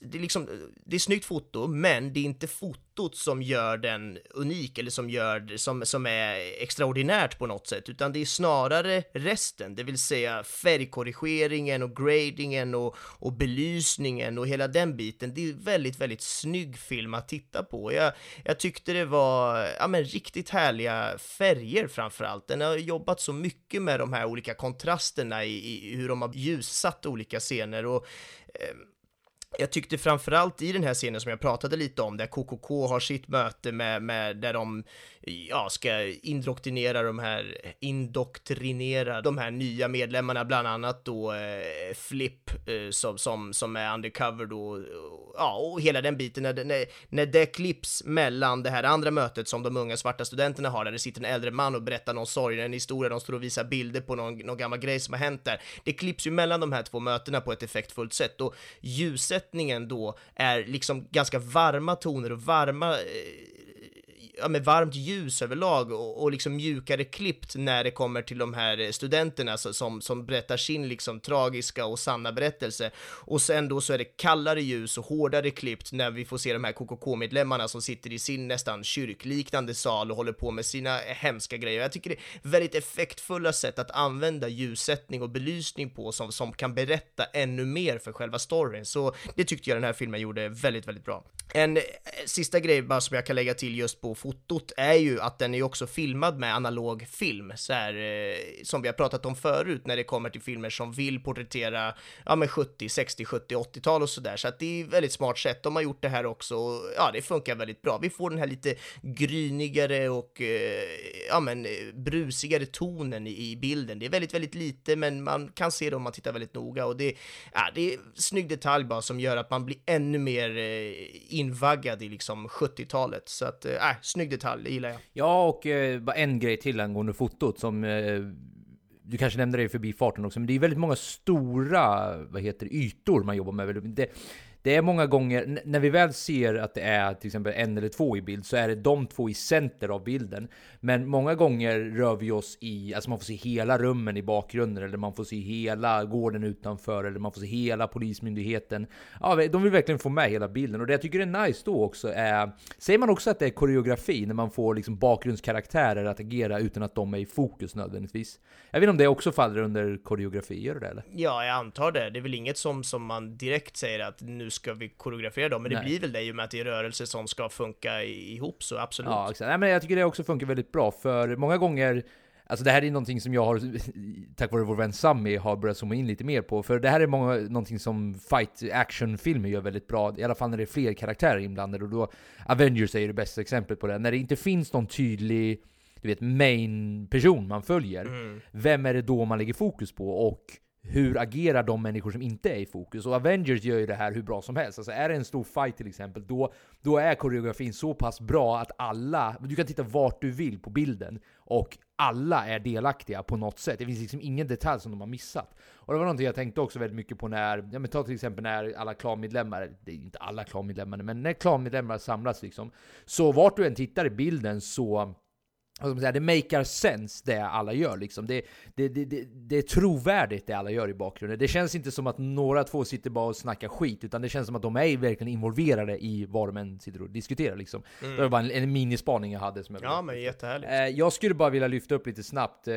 det är, liksom, det är snyggt foto, men det är inte fotot som gör den unik eller som, gör, som, som är extraordinärt på något sätt, utan det är snarare resten, det vill säga färgkorrigeringen och gradingen och, och belysningen och hela den biten. Det är väldigt, väldigt snygg film att titta på. Jag, jag tyckte det var ja, men, riktigt härliga färger framför allt. Den har jobbat så mycket med de här olika kontrasterna i, i hur de har ljussatt olika scener och eh, jag tyckte framförallt i den här scenen som jag pratade lite om, där KKK har sitt möte med, med där de ja, ska indoktrinera de här, indoktrinera de här nya medlemmarna, bland annat då eh, Flip eh, som, som, som är undercover då, ja, och hela den biten, när, det- när, när det klipps mellan det här andra mötet som de unga svarta studenterna har, där det sitter en äldre man och berättar någon sorg, en historia, de står och visar bilder på någon, någon gammal grej som har hänt där. Det klipps ju mellan de här två mötena på ett effektfullt sätt och ljuset ljussättningen då är liksom ganska varma toner och varma eh, ja, med varmt ljus överlag och, och liksom mjukare klippt när det kommer till de här studenterna så- som, som berättar sin liksom tragiska och sanna berättelse. Och sen då så är det kallare ljus och hårdare klippt när vi får se de här KKK-medlemmarna som sitter i sin nästan kyrkliknande sal och håller på med sina hemska grejer. Jag tycker det är väldigt effektfulla sätt att använda ljussättning och belysning på som, som kan berätta ännu mer för själva storyn. Så det tyckte jag den här filmen gjorde väldigt, väldigt bra. En eh, sista grej bara som jag kan lägga till just på fotot är ju att den är också filmad med analog film, så här, eh, som vi har pratat om förut när det kommer till filmer som vill porträttera ja, men 70, 60, 70, 80-tal och sådär. Så att det är väldigt smart sätt. De har gjort det här också och ja, det funkar väldigt bra. Vi får den här lite grynigare och eh, ja, men eh, brusigare tonen i, i bilden. Det är väldigt, väldigt lite, men man kan se det om man tittar väldigt noga och det, ja, det är snygg detalj bara som gör att man blir ännu mer eh, invaggad i liksom 70-talet. Så att, eh, äh, snygg detalj, det gillar jag. Ja, och eh, bara en grej till angående fotot som eh, du kanske nämnde det i förbifarten också, men det är väldigt många stora, vad heter ytor man jobbar med. Det, det är många gånger, när vi väl ser att det är till exempel en eller två i bild, så är det de två i center av bilden. Men många gånger rör vi oss i, alltså man får se hela rummen i bakgrunden, eller man får se hela gården utanför, eller man får se hela polismyndigheten. Ja, de vill verkligen få med hela bilden, och det jag tycker är nice då också är, säger man också att det är koreografi, när man får liksom bakgrundskaraktärer att agera utan att de är i fokus nödvändigtvis? Jag vet inte om det också faller under koreografi, gör det det, eller? Ja, jag antar det. Det är väl inget som, som man direkt säger att nu ska vi koreografera dem, men det Nej. blir väl det i och med att det är rörelser som ska funka ihop, så absolut. Ja, exakt. Nej, men jag tycker det också funkar väldigt bra, för många gånger Alltså det här är någonting som jag har, tack vare vår vän Sammy, har börjat zooma in lite mer på. För det här är många, någonting som fight action-filmer gör väldigt bra, i alla fall när det är fler karaktärer inblandade. Och då, Avengers är ju det bästa exemplet på det. När det inte finns någon tydlig, du vet, main-person man följer. Mm. Vem är det då man lägger fokus på? Och hur agerar de människor som inte är i fokus? Och Avengers gör ju det här hur bra som helst. Alltså är det en stor fight till exempel, då, då är koreografin så pass bra att alla, du kan titta vart du vill på bilden, och alla är delaktiga på något sätt. Det finns liksom ingen detalj som de har missat. Och det var någonting jag tänkte också väldigt mycket på när, ja men ta till exempel när alla klanmedlemmar, det är inte alla klanmedlemmar, men när klanmedlemmar samlas liksom, så vart du än tittar i bilden så vad ska man säga, det makar sense det alla gör liksom. Det, det, det, det, är trovärdigt det alla gör i bakgrunden. Det känns inte som att några två sitter bara och snackar skit, utan det känns som att de är verkligen involverade i vad de än sitter och diskuterar liksom. Mm. Det var bara en, en minispaning jag hade som jag Ja, men jättehärligt. Eh, jag skulle bara vilja lyfta upp lite snabbt eh,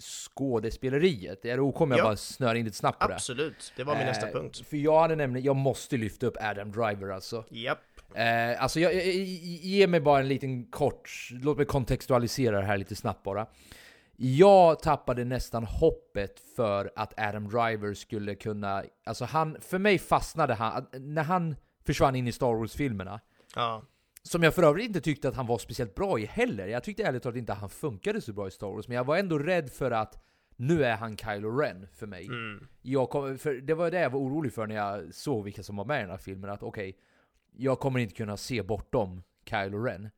skådespeleriet. Är det OK om jag Ja. bara snör in lite snabbt på det? Absolut, det var min nästa Eh, punkt. För jag hade nämligen, jag måste lyfta upp Adam Driver alltså. Japp. Eh, alltså jag, jag, ge mig bara en liten kort, låt mig kontextualisera det här lite snabbt bara. Jag tappade nästan hoppet för att Adam Driver skulle kunna, alltså han, för mig fastnade han, när han försvann in i Star Wars-filmerna, Ja. som jag för övrigt inte tyckte att han var speciellt bra i heller. Jag tyckte ärligt talat inte att han funkade så bra i Star Wars, men jag var ändå rädd för att nu är han Kylo Ren för mig. Mm. Jag kom, för det var det jag var orolig för när jag såg vilka som var med i den här filmen, att okej, jag kommer inte kunna se bortom Kylo Ren.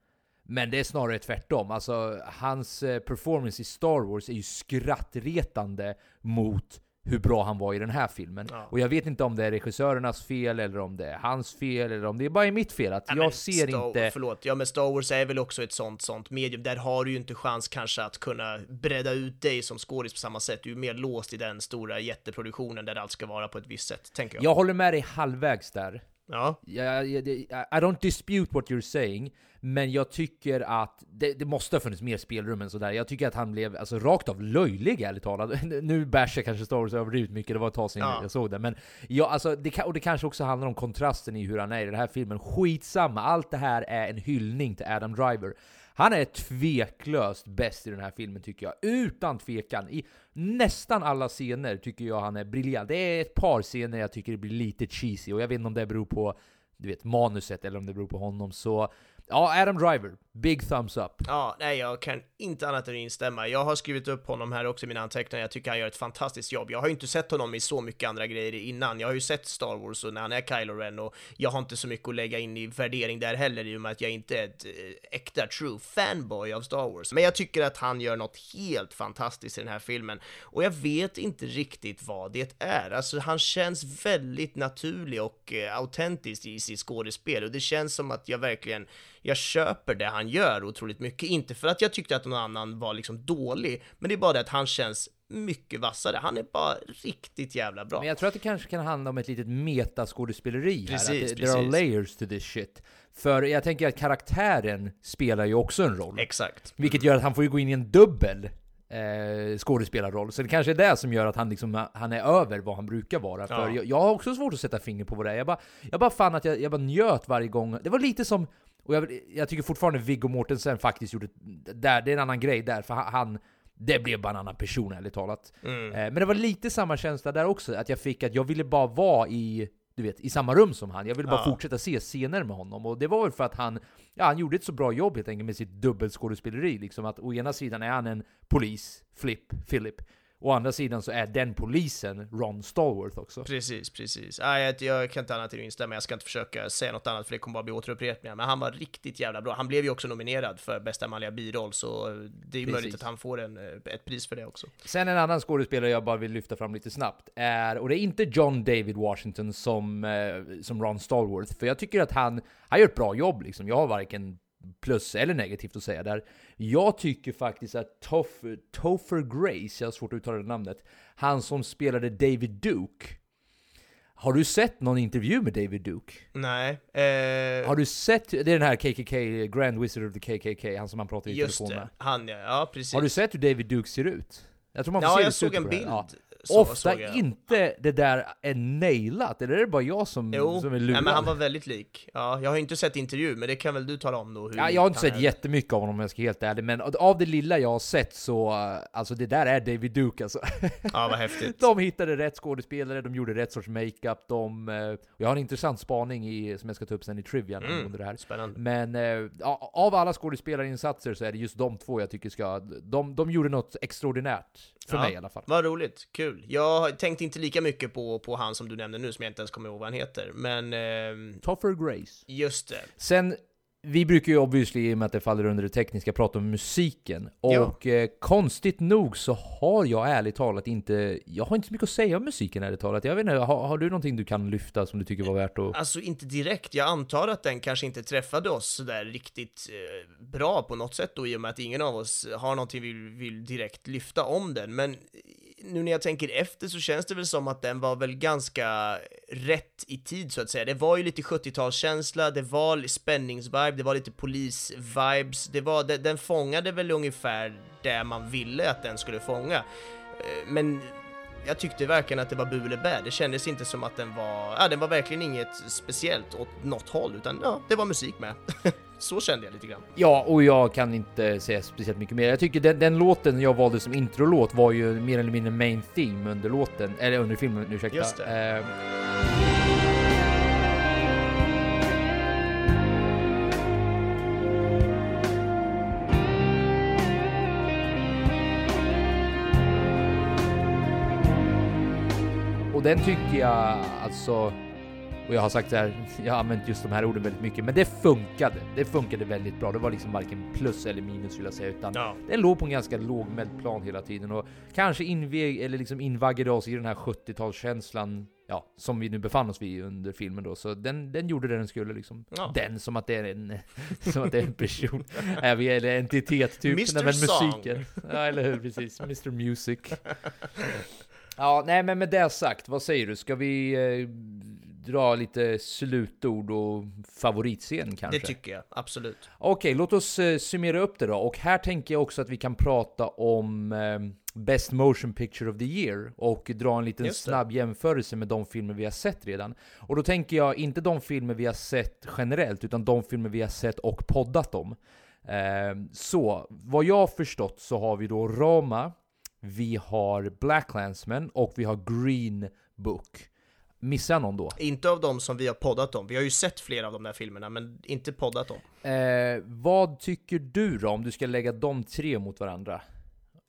Men det är snarare tvärtom. Alltså, hans eh, performance i Star Wars är ju skrattretande mot hur bra han var i den här filmen. Ja. Och jag vet inte om det är regissörernas fel, eller om det är hans fel, eller om det är bara mitt fel. Att Ja, jag ser Star, inte... Förlåt, ja men Star Wars är väl också ett sånt, sånt medium. Där har du ju inte chans kanske att kunna bredda ut dig som skådis på samma sätt. Du är mer låst i den stora jätteproduktionen där allt ska vara på ett visst sätt, tänker jag. Jag håller med dig halvvägs där. Ja. Jag, jag, I don't dispute what you're saying, men jag tycker att det, det måste ha funnits mer spelrum än sådär. Jag tycker att han blev alltså, rakt av löjlig, ärligt talat. Nu bashar kanske Star Wars överdrivet mycket, det var ett tag sedan Ja. jag såg det. Men ja, alltså, det, och det kanske också handlar om kontrasten i hur han är i den här filmen. Skitsamma, allt det här är en hyllning till Adam Driver. Han är tveklöst bäst i den här filmen tycker jag, utan tvekan. I nästan alla scener tycker jag han är briljant. Det är ett par scener jag tycker det blir lite cheesy, och jag vet inte om det beror på du vet, manuset eller om det beror på honom. Så ja, Adam Driver, big thumbs up. Ja, nej, jag kan inte annat än instämma. Jag har skrivit upp honom här också i mina anteckningar. Jag tycker han gör ett fantastiskt jobb. Jag har ju inte sett honom i så mycket andra grejer innan. Jag har ju sett Star Wars och när han är Kylo Ren och jag har inte så mycket att lägga in i värdering där heller i och med att jag inte är ett eh, äkta true fanboy av Star Wars. Men jag tycker att han gör något helt fantastiskt i den här filmen och jag vet inte riktigt vad det är. Alltså, han känns väldigt naturlig och eh, autentisk i sitt skådespel och det känns som att jag verkligen jag köper det han gör otroligt mycket. Inte för att jag tyckte att någon annan var liksom dålig, men det är bara det att han känns mycket vassare. Han är bara riktigt jävla bra. Men jag tror att det kanske kan handla om ett litet metaskådespeleri här. Precis, att det, there are layers to this shit. För jag tänker att karaktären spelar ju också en roll. Exakt. Vilket gör att han får ju gå in i en dubbel eh, skådespelarroll. Så det kanske är det som gör att han, liksom, han är över vad han brukar vara. För Ja. jag, jag har också svårt att sätta finger på vad det är. Jag bara, jag bara fann att jag, jag bara njöt varje gång. Det var lite som, och jag, jag tycker fortfarande Viggo Mortensen faktiskt gjorde, där, det är en annan grej där, för han, det blev bara en annan person ärligt talat. Mm. Eh, Men det var lite samma känsla där också, att jag fick att jag ville bara vara i, du vet, i samma rum som han. Jag ville bara Ja. fortsätta se scener med honom. Och det var väl för att han, ja, han gjorde ett så bra jobb helt enkelt med sitt dubbelskådespeleri. Liksom att å ena sidan är han en polis, Flip, Philip. Å andra sidan så är den polisen Ron Stallworth också. Precis, precis. Nej, jag, kan inte annat än instämma, jag ska inte försöka säga något annat för det kommer bara bli återupprepningar. Men han var riktigt jävla bra. Han blev ju också nominerad för bästa manliga biroll, så det är Precis. möjligt att han får en, eh, ett pris för det också. Sen en annan skådespelare jag bara vill lyfta fram lite snabbt är, och det är inte John David Washington som, eh, som Ron Stallworth, för jag tycker att han, han gör ett bra jobb liksom. Jag har varken plus eller negativt att säga där. Jag tycker faktiskt att Toff, Topher Grace, jag har svårt att uttala det namnet, han som spelade David Duke. Har du sett någon intervju med David Duke? Nej. Eh, Har du sett, det är den här KKK, Grand Wizard of the KKK, han som man pratar i just telefon det, med. han ja, ja precis. Har du sett hur David Duke ser ut? Jag tror man får Ja, se jag det såg en det bild. Ja. Så, Ofta inte det där är nailat, eller är det bara jag som, Jo, som är nej, lurad? men han var väldigt lik. Ja, jag har inte sett intervju, men det kan väl du tala om då? Ja, jag har inte sett är. jättemycket av honom om jag ska vara helt ärlig, men av det lilla jag har sett så, eh, alltså det där är David Duke alltså. Ja, vad häftigt. De hittade rätt skådespelare, de gjorde rätt sorts makeup, de... eh, Jag har en intressant spaning i, som jag ska ta upp sen i trivian Mm, angående det här. spännande. Men eh, ja, av alla skådespelarinsatser så är det just de två jag tycker ska... De, de gjorde något extraordinärt, för Ja, mig i alla fall. Vad roligt, kul. Jag tänkte inte lika mycket på, på han som du nämnde nu, som jag inte ens kommer ihåg vad han heter, men... ehm, Topher Grace. just det. Sen, vi brukar ju obviously, i och med att det faller under det tekniska, prata om musiken. Ja. Och eh, konstigt nog så har jag ärligt talat inte... Jag har inte så mycket att säga om musiken ärligt talat. Jag vet inte, har, har du någonting du kan lyfta som du tycker var värt att... Alltså inte direkt, jag antar att den kanske inte träffade oss sådär riktigt eh, bra på något sätt då, i och med att ingen av oss har någonting vi vill, vill direkt lyfta om den, men nu när jag tänker efter så känns det väl som att den var väl ganska rätt i tid så att säga. Det var ju lite 70-talskänsla, det var spänningsvibe, det var lite polis-vibes, det var, den, den fångade väl ungefär det man ville att den skulle fånga. Eh, men jag tyckte verkligen att det var bu eller bä. Det kändes inte som att den var, ja den var verkligen inget speciellt åt något håll, utan ja, det var musik med. Så kände jag lite grann. Ja, och jag kan inte säga speciellt mycket mer. Jag tycker den, den låten jag valde som introlåt var ju mer eller mindre main theme under låten, eller under filmen, ursäkta. Just det. Eh, den tycker jag alltså, och jag har sagt det här, jag har använt just de här orden väldigt mycket, men det funkade. Det funkade väldigt bra. Det var liksom varken plus eller minus vill jag säga, utan Ja. den låg på en ganska lågmäld plan hela tiden och kanske invig, eller liksom invaggade oss i den här 70-talskänslan, ja, som vi nu befann oss vid under filmen då. Så den, den gjorde det den skulle liksom. Ja. Den som att det är en, som att det är en person, eller entitet typ. Mr. Men Song. musiken. Ja, eller hur, precis. Mr Music. Ja, nej men med det sagt, vad säger du? Ska vi eh, dra lite slutord och favoritscen kanske? Det tycker jag, absolut. Okej, låt oss eh, summera upp det då. Och här tänker jag också att vi kan prata om eh, Best Motion Picture of the Year och dra en liten snabb jämförelse med de filmer vi har sett redan. Och då tänker jag inte de filmer vi har sett generellt, utan de filmer vi har sett och poddat om. Eh, så, vad jag har förstått så har vi då Roma, vi har Black Klansman och vi har Green Book. Missar jag någon då? Inte av de som vi har poddat om. Vi har ju sett flera av de där filmerna, men inte poddat om. Eh, vad tycker du då om du ska lägga de tre mot varandra?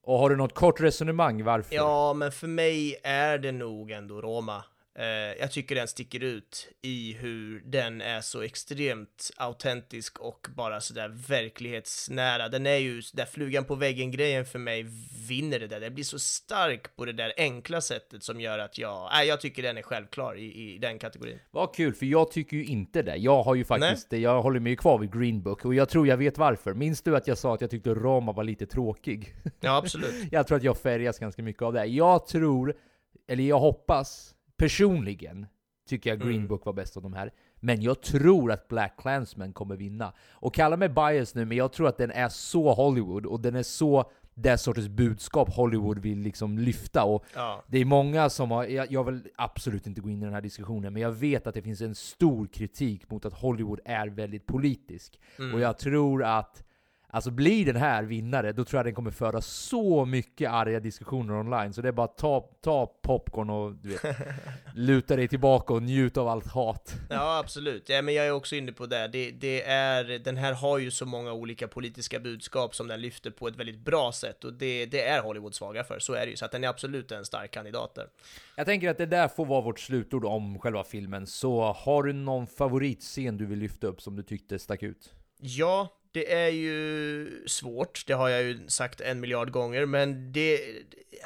Och har du något kort resonemang varför? Ja, men för mig är det nog ändå Roma. Eh, jag tycker den sticker ut i hur den är så extremt autentisk och bara sådär verklighetsnära. Den är ju, där flugan på väggen-grejen för mig vinner det där. Det blir så stark på det där enkla sättet som gör att jag, nej, jag tycker den är självklar i, i den kategorin. Vad kul, för jag tycker ju inte det. Jag har ju faktiskt, jag håller mig ju kvar vid Green Book och jag tror jag vet varför. Minns du att jag sa att jag tyckte Roma var lite tråkig? Ja, absolut. jag tror att jag färgas ganska mycket av det. Jag tror, eller jag hoppas, personligen tycker jag Green Mm. Book var bäst av de här. Men jag tror att Black Klansman kommer vinna. Och kalla mig bias nu, men jag tror att den är så Hollywood och den är så det sortens budskap Hollywood vill liksom lyfta. Och Ja. det är många som har, jag, jag vill absolut inte gå in i den här diskussionen, men jag vet att det finns en stor kritik mot att Hollywood är väldigt politisk. Mm. Och jag tror att Alltså blir den här vinnare, då tror jag den kommer föra så mycket arga diskussioner online, så det är bara ta, ta popcorn och du vet, luta dig tillbaka och njut av allt hat. Ja, absolut. Ja, men jag är också inne på det. det. Det är, den här har ju så många olika politiska budskap som den lyfter på ett väldigt bra sätt, och det, det är Hollywood svaga för, så är det ju. Så att den är absolut en stark kandidat där. Jag tänker att det där får vara vårt slutord om själva filmen, så har du någon favoritscen du vill lyfta upp som du tyckte stack ut? Ja, det är ju svårt, det har jag ju sagt en miljard gånger, men det...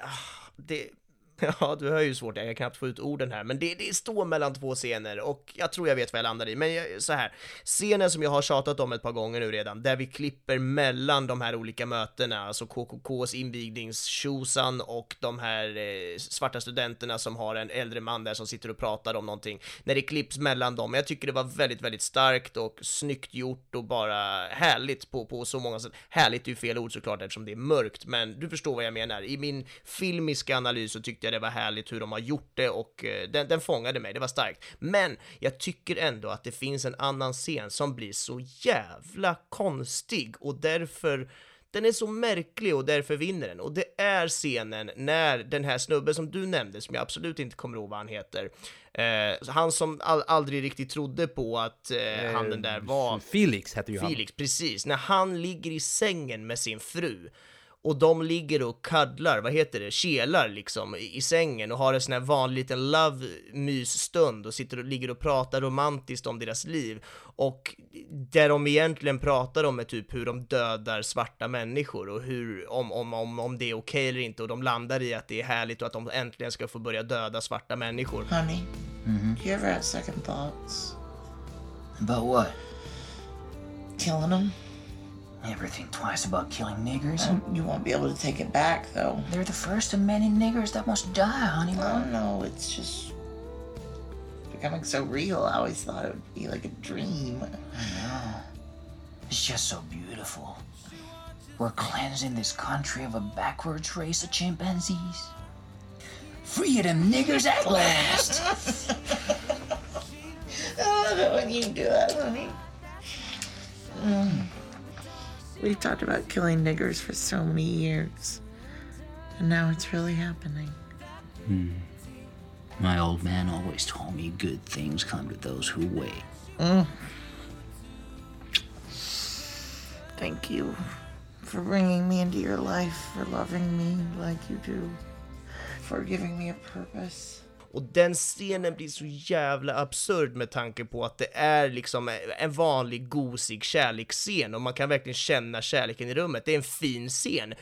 Ah, det Ja, du hör ju svårt, jag kan knappt få ut orden här, men det, det står mellan två scener och jag tror jag vet vad jag landar i. Men jag, så här, scenen som jag har tjatat om ett par gånger nu redan, där vi klipper mellan de här olika mötena, alltså KKKs invigningstjosan och de här eh, svarta studenterna som har en äldre man där som sitter och pratar om någonting. När det klipps mellan dem, jag tycker det var väldigt, väldigt starkt och snyggt gjort och bara härligt på, på så många sätt. Härligt är ju fel ord såklart eftersom det är mörkt, men du förstår vad jag menar. I min filmiska analys så tyckte jag det var härligt hur de har gjort det och eh, den, den fångade mig, det var starkt. Men jag tycker ändå att det finns en annan scen som blir så jävla konstig och därför den är så märklig och därför vinner den. Och det är scenen när den här snubben som du nämnde, som jag absolut inte kommer ihåg vad han heter, eh, han som all, aldrig riktigt trodde på att eh, han den där var... Felix hette ju Felix, precis. När han ligger i sängen med sin fru och de ligger och kaddlar, vad heter det, kelar liksom i sängen och har en sån här vanlig liten love-mysstund och sitter och ligger och pratar romantiskt om deras liv och där de egentligen pratar om är typ hur de dödar svarta människor och hur, om, om, om, om det är okej okay eller inte och de landar i att det är härligt och att de äntligen ska få börja döda svarta människor. Honey, mm-hmm. you ever had second thoughts? About what? Killing them? Never think twice about killing niggers. Um, you won't be able to take it back, though. They're the first of many niggers that must die, honey. Oh, no, it's just becoming so real. I always thought it would be like a dream. I know. It's just so beautiful. We're cleansing this country of a backwards race of chimpanzees. Free of them niggers at last! I love it when you do that, honey. Mm. We've talked about killing niggers for so many years. And now it's really happening. Hmm. My old man always told me good things come to those who wait. Mm. Thank you for bringing me into your life, for loving me like you do, for giving me a purpose. Och den scenen blir så jävla absurd med tanke på att det är liksom en vanlig gosig kärleksscen och man kan verkligen känna kärleken i rummet. Det är en fin scen,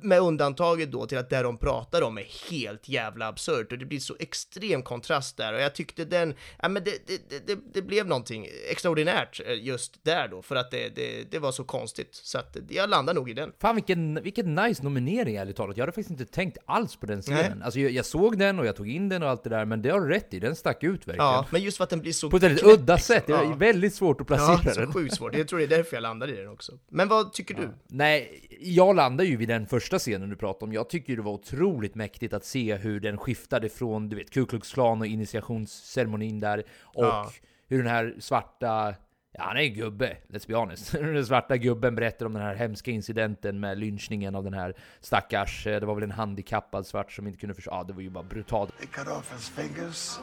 med undantaget då till att det de pratar om är helt jävla absurt och det blir så extrem kontrast där och jag tyckte den, ja men det, det, det, det blev någonting extraordinärt eh, just där då för att det, det, det var så konstigt så att jag landar nog i den. Fan vilken, vilken nice nominering ärligt talat, jag hade faktiskt inte tänkt alls på den scenen. Alltså jag, jag, såg den och jag tog in den och allt det där men det har rätt i, den stack ut verkligen. Ja, men just för att den blir så På ett väldigt udda sätt, det är ja. väldigt svårt att placera ja, den. sjukt svårt, jag tror det är därför jag landar i den också. Men vad tycker du? Nej, jag landar ju vid den första scenen du pratade om. Jag tycker det var otroligt mäktigt att se hur den skiftade från du vet, Ku Klux Klan och initiationsceremonin där och ja. hur den här svarta Ja, han är en gubbe, let's be honest. Den svarta gubben berättar om den här hemska incidenten med lynchningen av den här stackars, det var väl en handikappad svart som inte kunde förstå, ja det var ju bara brutalt. They cut off his fingers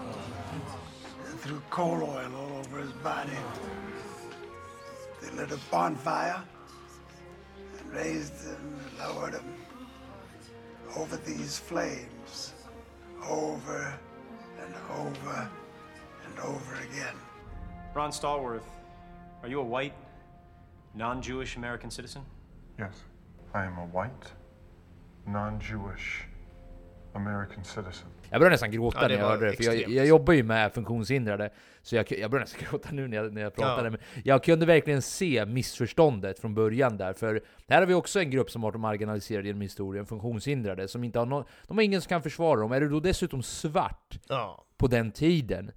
and threw coal oil all over his body. They lit a bonfire raised him, lowered him over these flames, over and over and over again. Ron Stallworth, are you a white, non Jewish American citizen? Yes, I am a white, non Jewish American citizen. Jag började nästan gråta Ja, när det jag var hörde det, för jag, extremt. jag jobbar ju med funktionshindrade, så jag, jag började nästan gråta nu när jag, när jag pratade. Ja. Men jag kunde verkligen se missförståndet från början där, för här har vi också en grupp som varit marginaliserad genom historien, funktionshindrade, som inte har någon, de har ingen som kan försvara dem. Är du då dessutom svart Ja. på den tiden,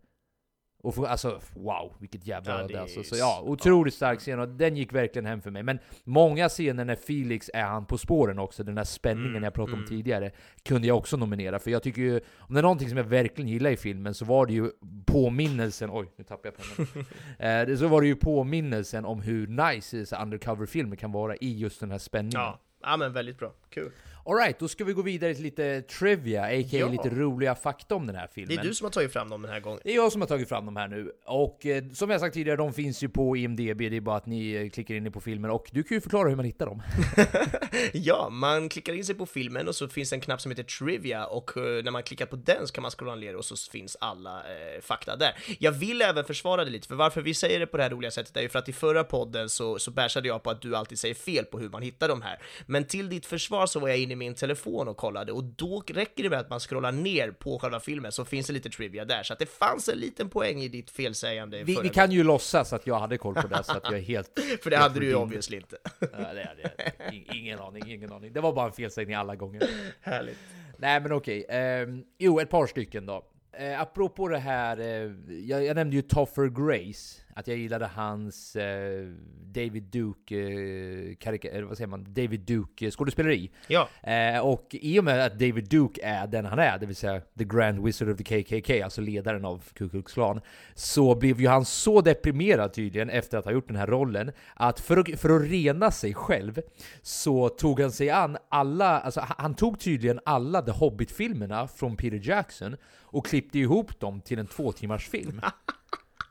Och få, alltså wow, vilket jävla Ja, öde alltså. Så ja, otroligt stark scen och den gick verkligen hem för mig. Men många scener när Felix är han på spåren också, den där spänningen Mm, jag pratade om mm. tidigare, kunde jag också nominera. För jag tycker ju, om det är någonting som jag verkligen gillar i filmen så var det ju påminnelsen, oj nu tappade jag pennan. eh, så var det ju påminnelsen om hur nice undercover-filmer kan vara i just den här spänningen. Ja, ja men väldigt bra. Kul. Alright, då ska vi gå vidare till lite trivia, a.k.a. Ja. lite roliga fakta om den här Det filmen. är du som har tagit fram dem den här gången. Det är jag som har tagit fram dem här nu. Och eh, som jag sagt tidigare, de finns ju på IMDB, det är bara att ni eh, klickar in er på filmen. Och du kan ju förklara hur man hittar dem. Ja, man klickar in sig på filmen och så finns det en knapp som heter Trivia och eh, när man klickar på den så kan man scrolla ner och så finns alla eh, fakta där. Jag vill även försvara det lite, för varför vi säger det på det här roliga sättet är ju för att i förra podden så, så bärsade jag på att du alltid säger fel på hur man hittar de här. Men till ditt försvar så var jag inne i min telefon och kollade och då räcker det med att man scrollar ner på själva filmen så finns det lite trivia där. Så att det fanns en liten poäng i ditt felsägande Vi, vi kan ju låtsas att jag hade koll på det, så att jag är helt... För det helt hade du ju obviously inte. Ja, det hade jag. In- Ingen aning, ingen aning. Det var bara en felsägning alla gånger. Härligt. Nej men okej, ehm, jo ett par stycken då. Eh, apropå det här, eh, jag, jag nämnde ju Toffer Grace, att jag gillade hans eh, David Duke, eh, karika, vad säger man, David Duke skådespeleri. Ja. Eh, och i och med att David Duke är den han är, det vill säga The Grand Wizard of the KKK, alltså ledaren av Ku Klux Klan, så blev ju han så deprimerad tydligen efter att ha gjort den här rollen, att för att, för att rena sig själv så tog han sig an alla, alltså han- han tog tydligen alla The Hobbit-filmerna från Peter Jackson och klippte ihop dem till en två timmars film.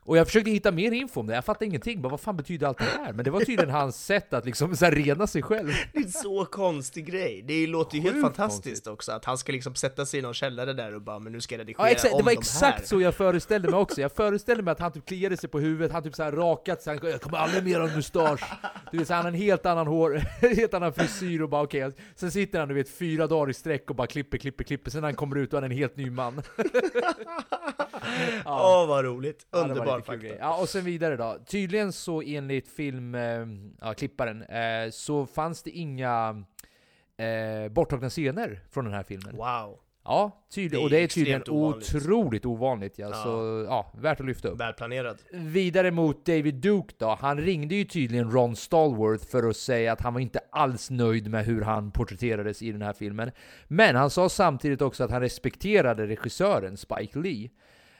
Och jag försökte hitta mer info om det, jag fattade ingenting. Bara, vad fan betyder allt det här? Men det var tydligen hans sätt att liksom så här rena sig själv. Det är en så konstig grej. Det låter ju helt fantastiskt också att han ska liksom sätta sig i någon källare där och bara men nu ska jag redigera Ja, exakt, om det var de exakt här. så jag föreställde mig också. Jag föreställde mig att han typ kliade sig på huvudet, han typ så här rakat sig, jag kommer aldrig mer ha en mustasch. Du vet, så han har en helt annan hår, helt annan frisyr och bara okej. Sen sitter han du vet fyra dagar i sträck och bara klipper, klipper, klipper. Sen när han kommer ut är han en helt ny man. Åh vad roligt, Ja, det var underbar lite grej. Ja, och sen vidare då. Tydligen så enligt film, eh, ja, eh, så fanns det inga eh, borttagna scener från den här filmen. Wow. Ja, är Och det är tydligen ovanligt. otroligt ovanligt. Ja, Ja. Så, ja, värt att lyfta upp. Välplanerad. Vidare mot David Duke då. Han ringde ju tydligen Ron Stallworth för att säga att han var inte alls nöjd med hur han porträtterades i den här filmen. Men han sa samtidigt också att han respekterade regissören Spike Lee.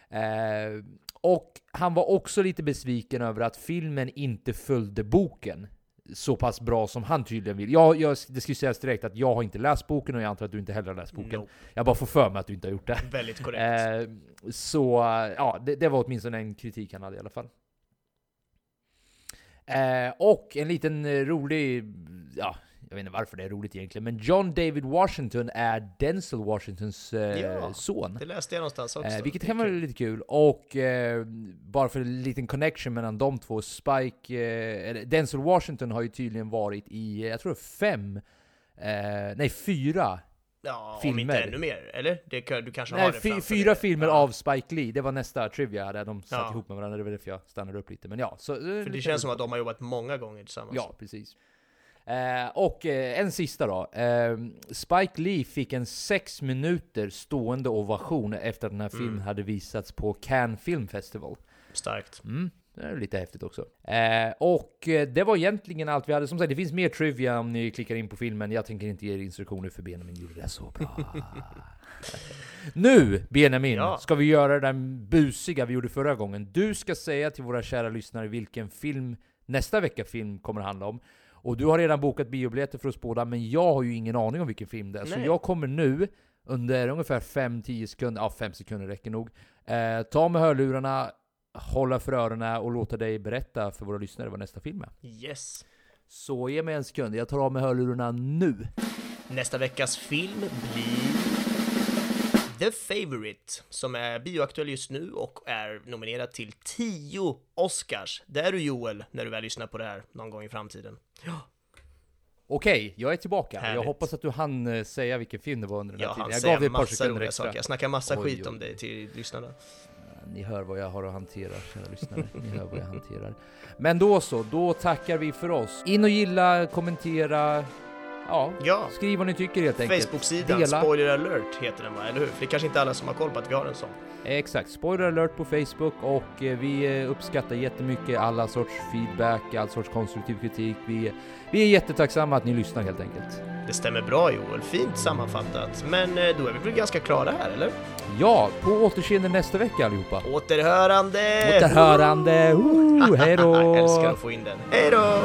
Eh, och han var också lite besviken över att filmen inte följde boken så pass bra som han tydligen vill. Jag, jag, det ska ju sägas direkt att jag har inte läst boken och jag antar att du inte heller har läst boken. Nope. Jag bara får för mig att du inte har gjort det. Väldigt korrekt. Eh, så ja, det, det var åtminstone en kritik han hade i alla fall. Eh, och en liten eh, rolig, ja, jag vet inte varför det är roligt egentligen, men John David Washington är Denzel Washingtons eh, Ja, son. Det läste jag någonstans också. Eh, vilket Det är kan vara lite kul. Och eh, bara för en liten connection mellan de två, Spike, eh, eller Denzel Washington har ju tydligen varit i, eh, jag tror fem, eh, nej fyra Ja, om filmer. inte ännu mer, eller? Det, du kanske Nej, har det fy, fyra dig. filmer ja. av Spike Lee, det var nästa trivia där de satt Ja. ihop med varandra, det var därför jag stannade upp lite. Men ja, så, För det känns som att de har jobbat många gånger tillsammans. Ja, precis. Eh, och eh, en sista då. Eh, Spike Lee fick en sex minuter stående ovation efter att den här filmen Mm. hade visats på Cannes Film Festival. Starkt. Mm, det är lite häftigt också. Och det var egentligen allt vi hade. Som sagt, det finns mer trivia om ni klickar in på filmen. Jag tänker inte ge er instruktioner för Benjamin gjorde det så bra. nu, Benjamin, Ja. ska vi göra den busiga vi gjorde förra gången. Du ska säga till våra kära lyssnare vilken film nästa vecka film kommer att handla om. Och du har redan bokat biobiljetter för oss båda, men jag har ju ingen aning om vilken film det är. Så Nej. jag kommer nu, under ungefär 5-10 sekunder, ja 5 sekunder räcker nog, eh, ta med hörlurarna, hålla för öronen och låta dig berätta för våra lyssnare vad nästa film är. Yes. Så ge mig en sekund, jag tar av mig hörlurarna nu. Nästa veckas film blir The Favourite, som är bioaktuell just nu och är nominerad till 10 Oscars. Det är du Joel, när du väl lyssnar på det här någon gång i framtiden. Okej, jag är tillbaka. Jag Härligt. hoppas att du hann eh, säga vilken film det var under den här Jag tiden. Jag gav dig ett par sekunder extra. saker. Jag snackar massa Oj, skit om dig till lyssnarna. Ni hör vad jag har att hantera, kära lyssnare. Ni hör vad jag hanterar. Men då så, då tackar vi för oss. In och gilla, kommentera, ja, Ja. skriv vad ni tycker helt enkelt. Facebook-sidan, Dela. spoiler alert heter den va, eller hur? För det är kanske inte alla som har koll på att vi har en sån. Exakt, spoiler alert på Facebook och eh, vi eh, uppskattar jättemycket alla sorts feedback, all sorts konstruktiv kritik. Vi, vi är jättetacksamma att ni lyssnar helt enkelt. Det stämmer bra Joel, fint sammanfattat. Men eh, då är vi väl ganska klara här, eller? Ja, på återseende nästa vecka allihopa. Återhörande! Återhörande! Hej då! Älskar att få in den. Hej då!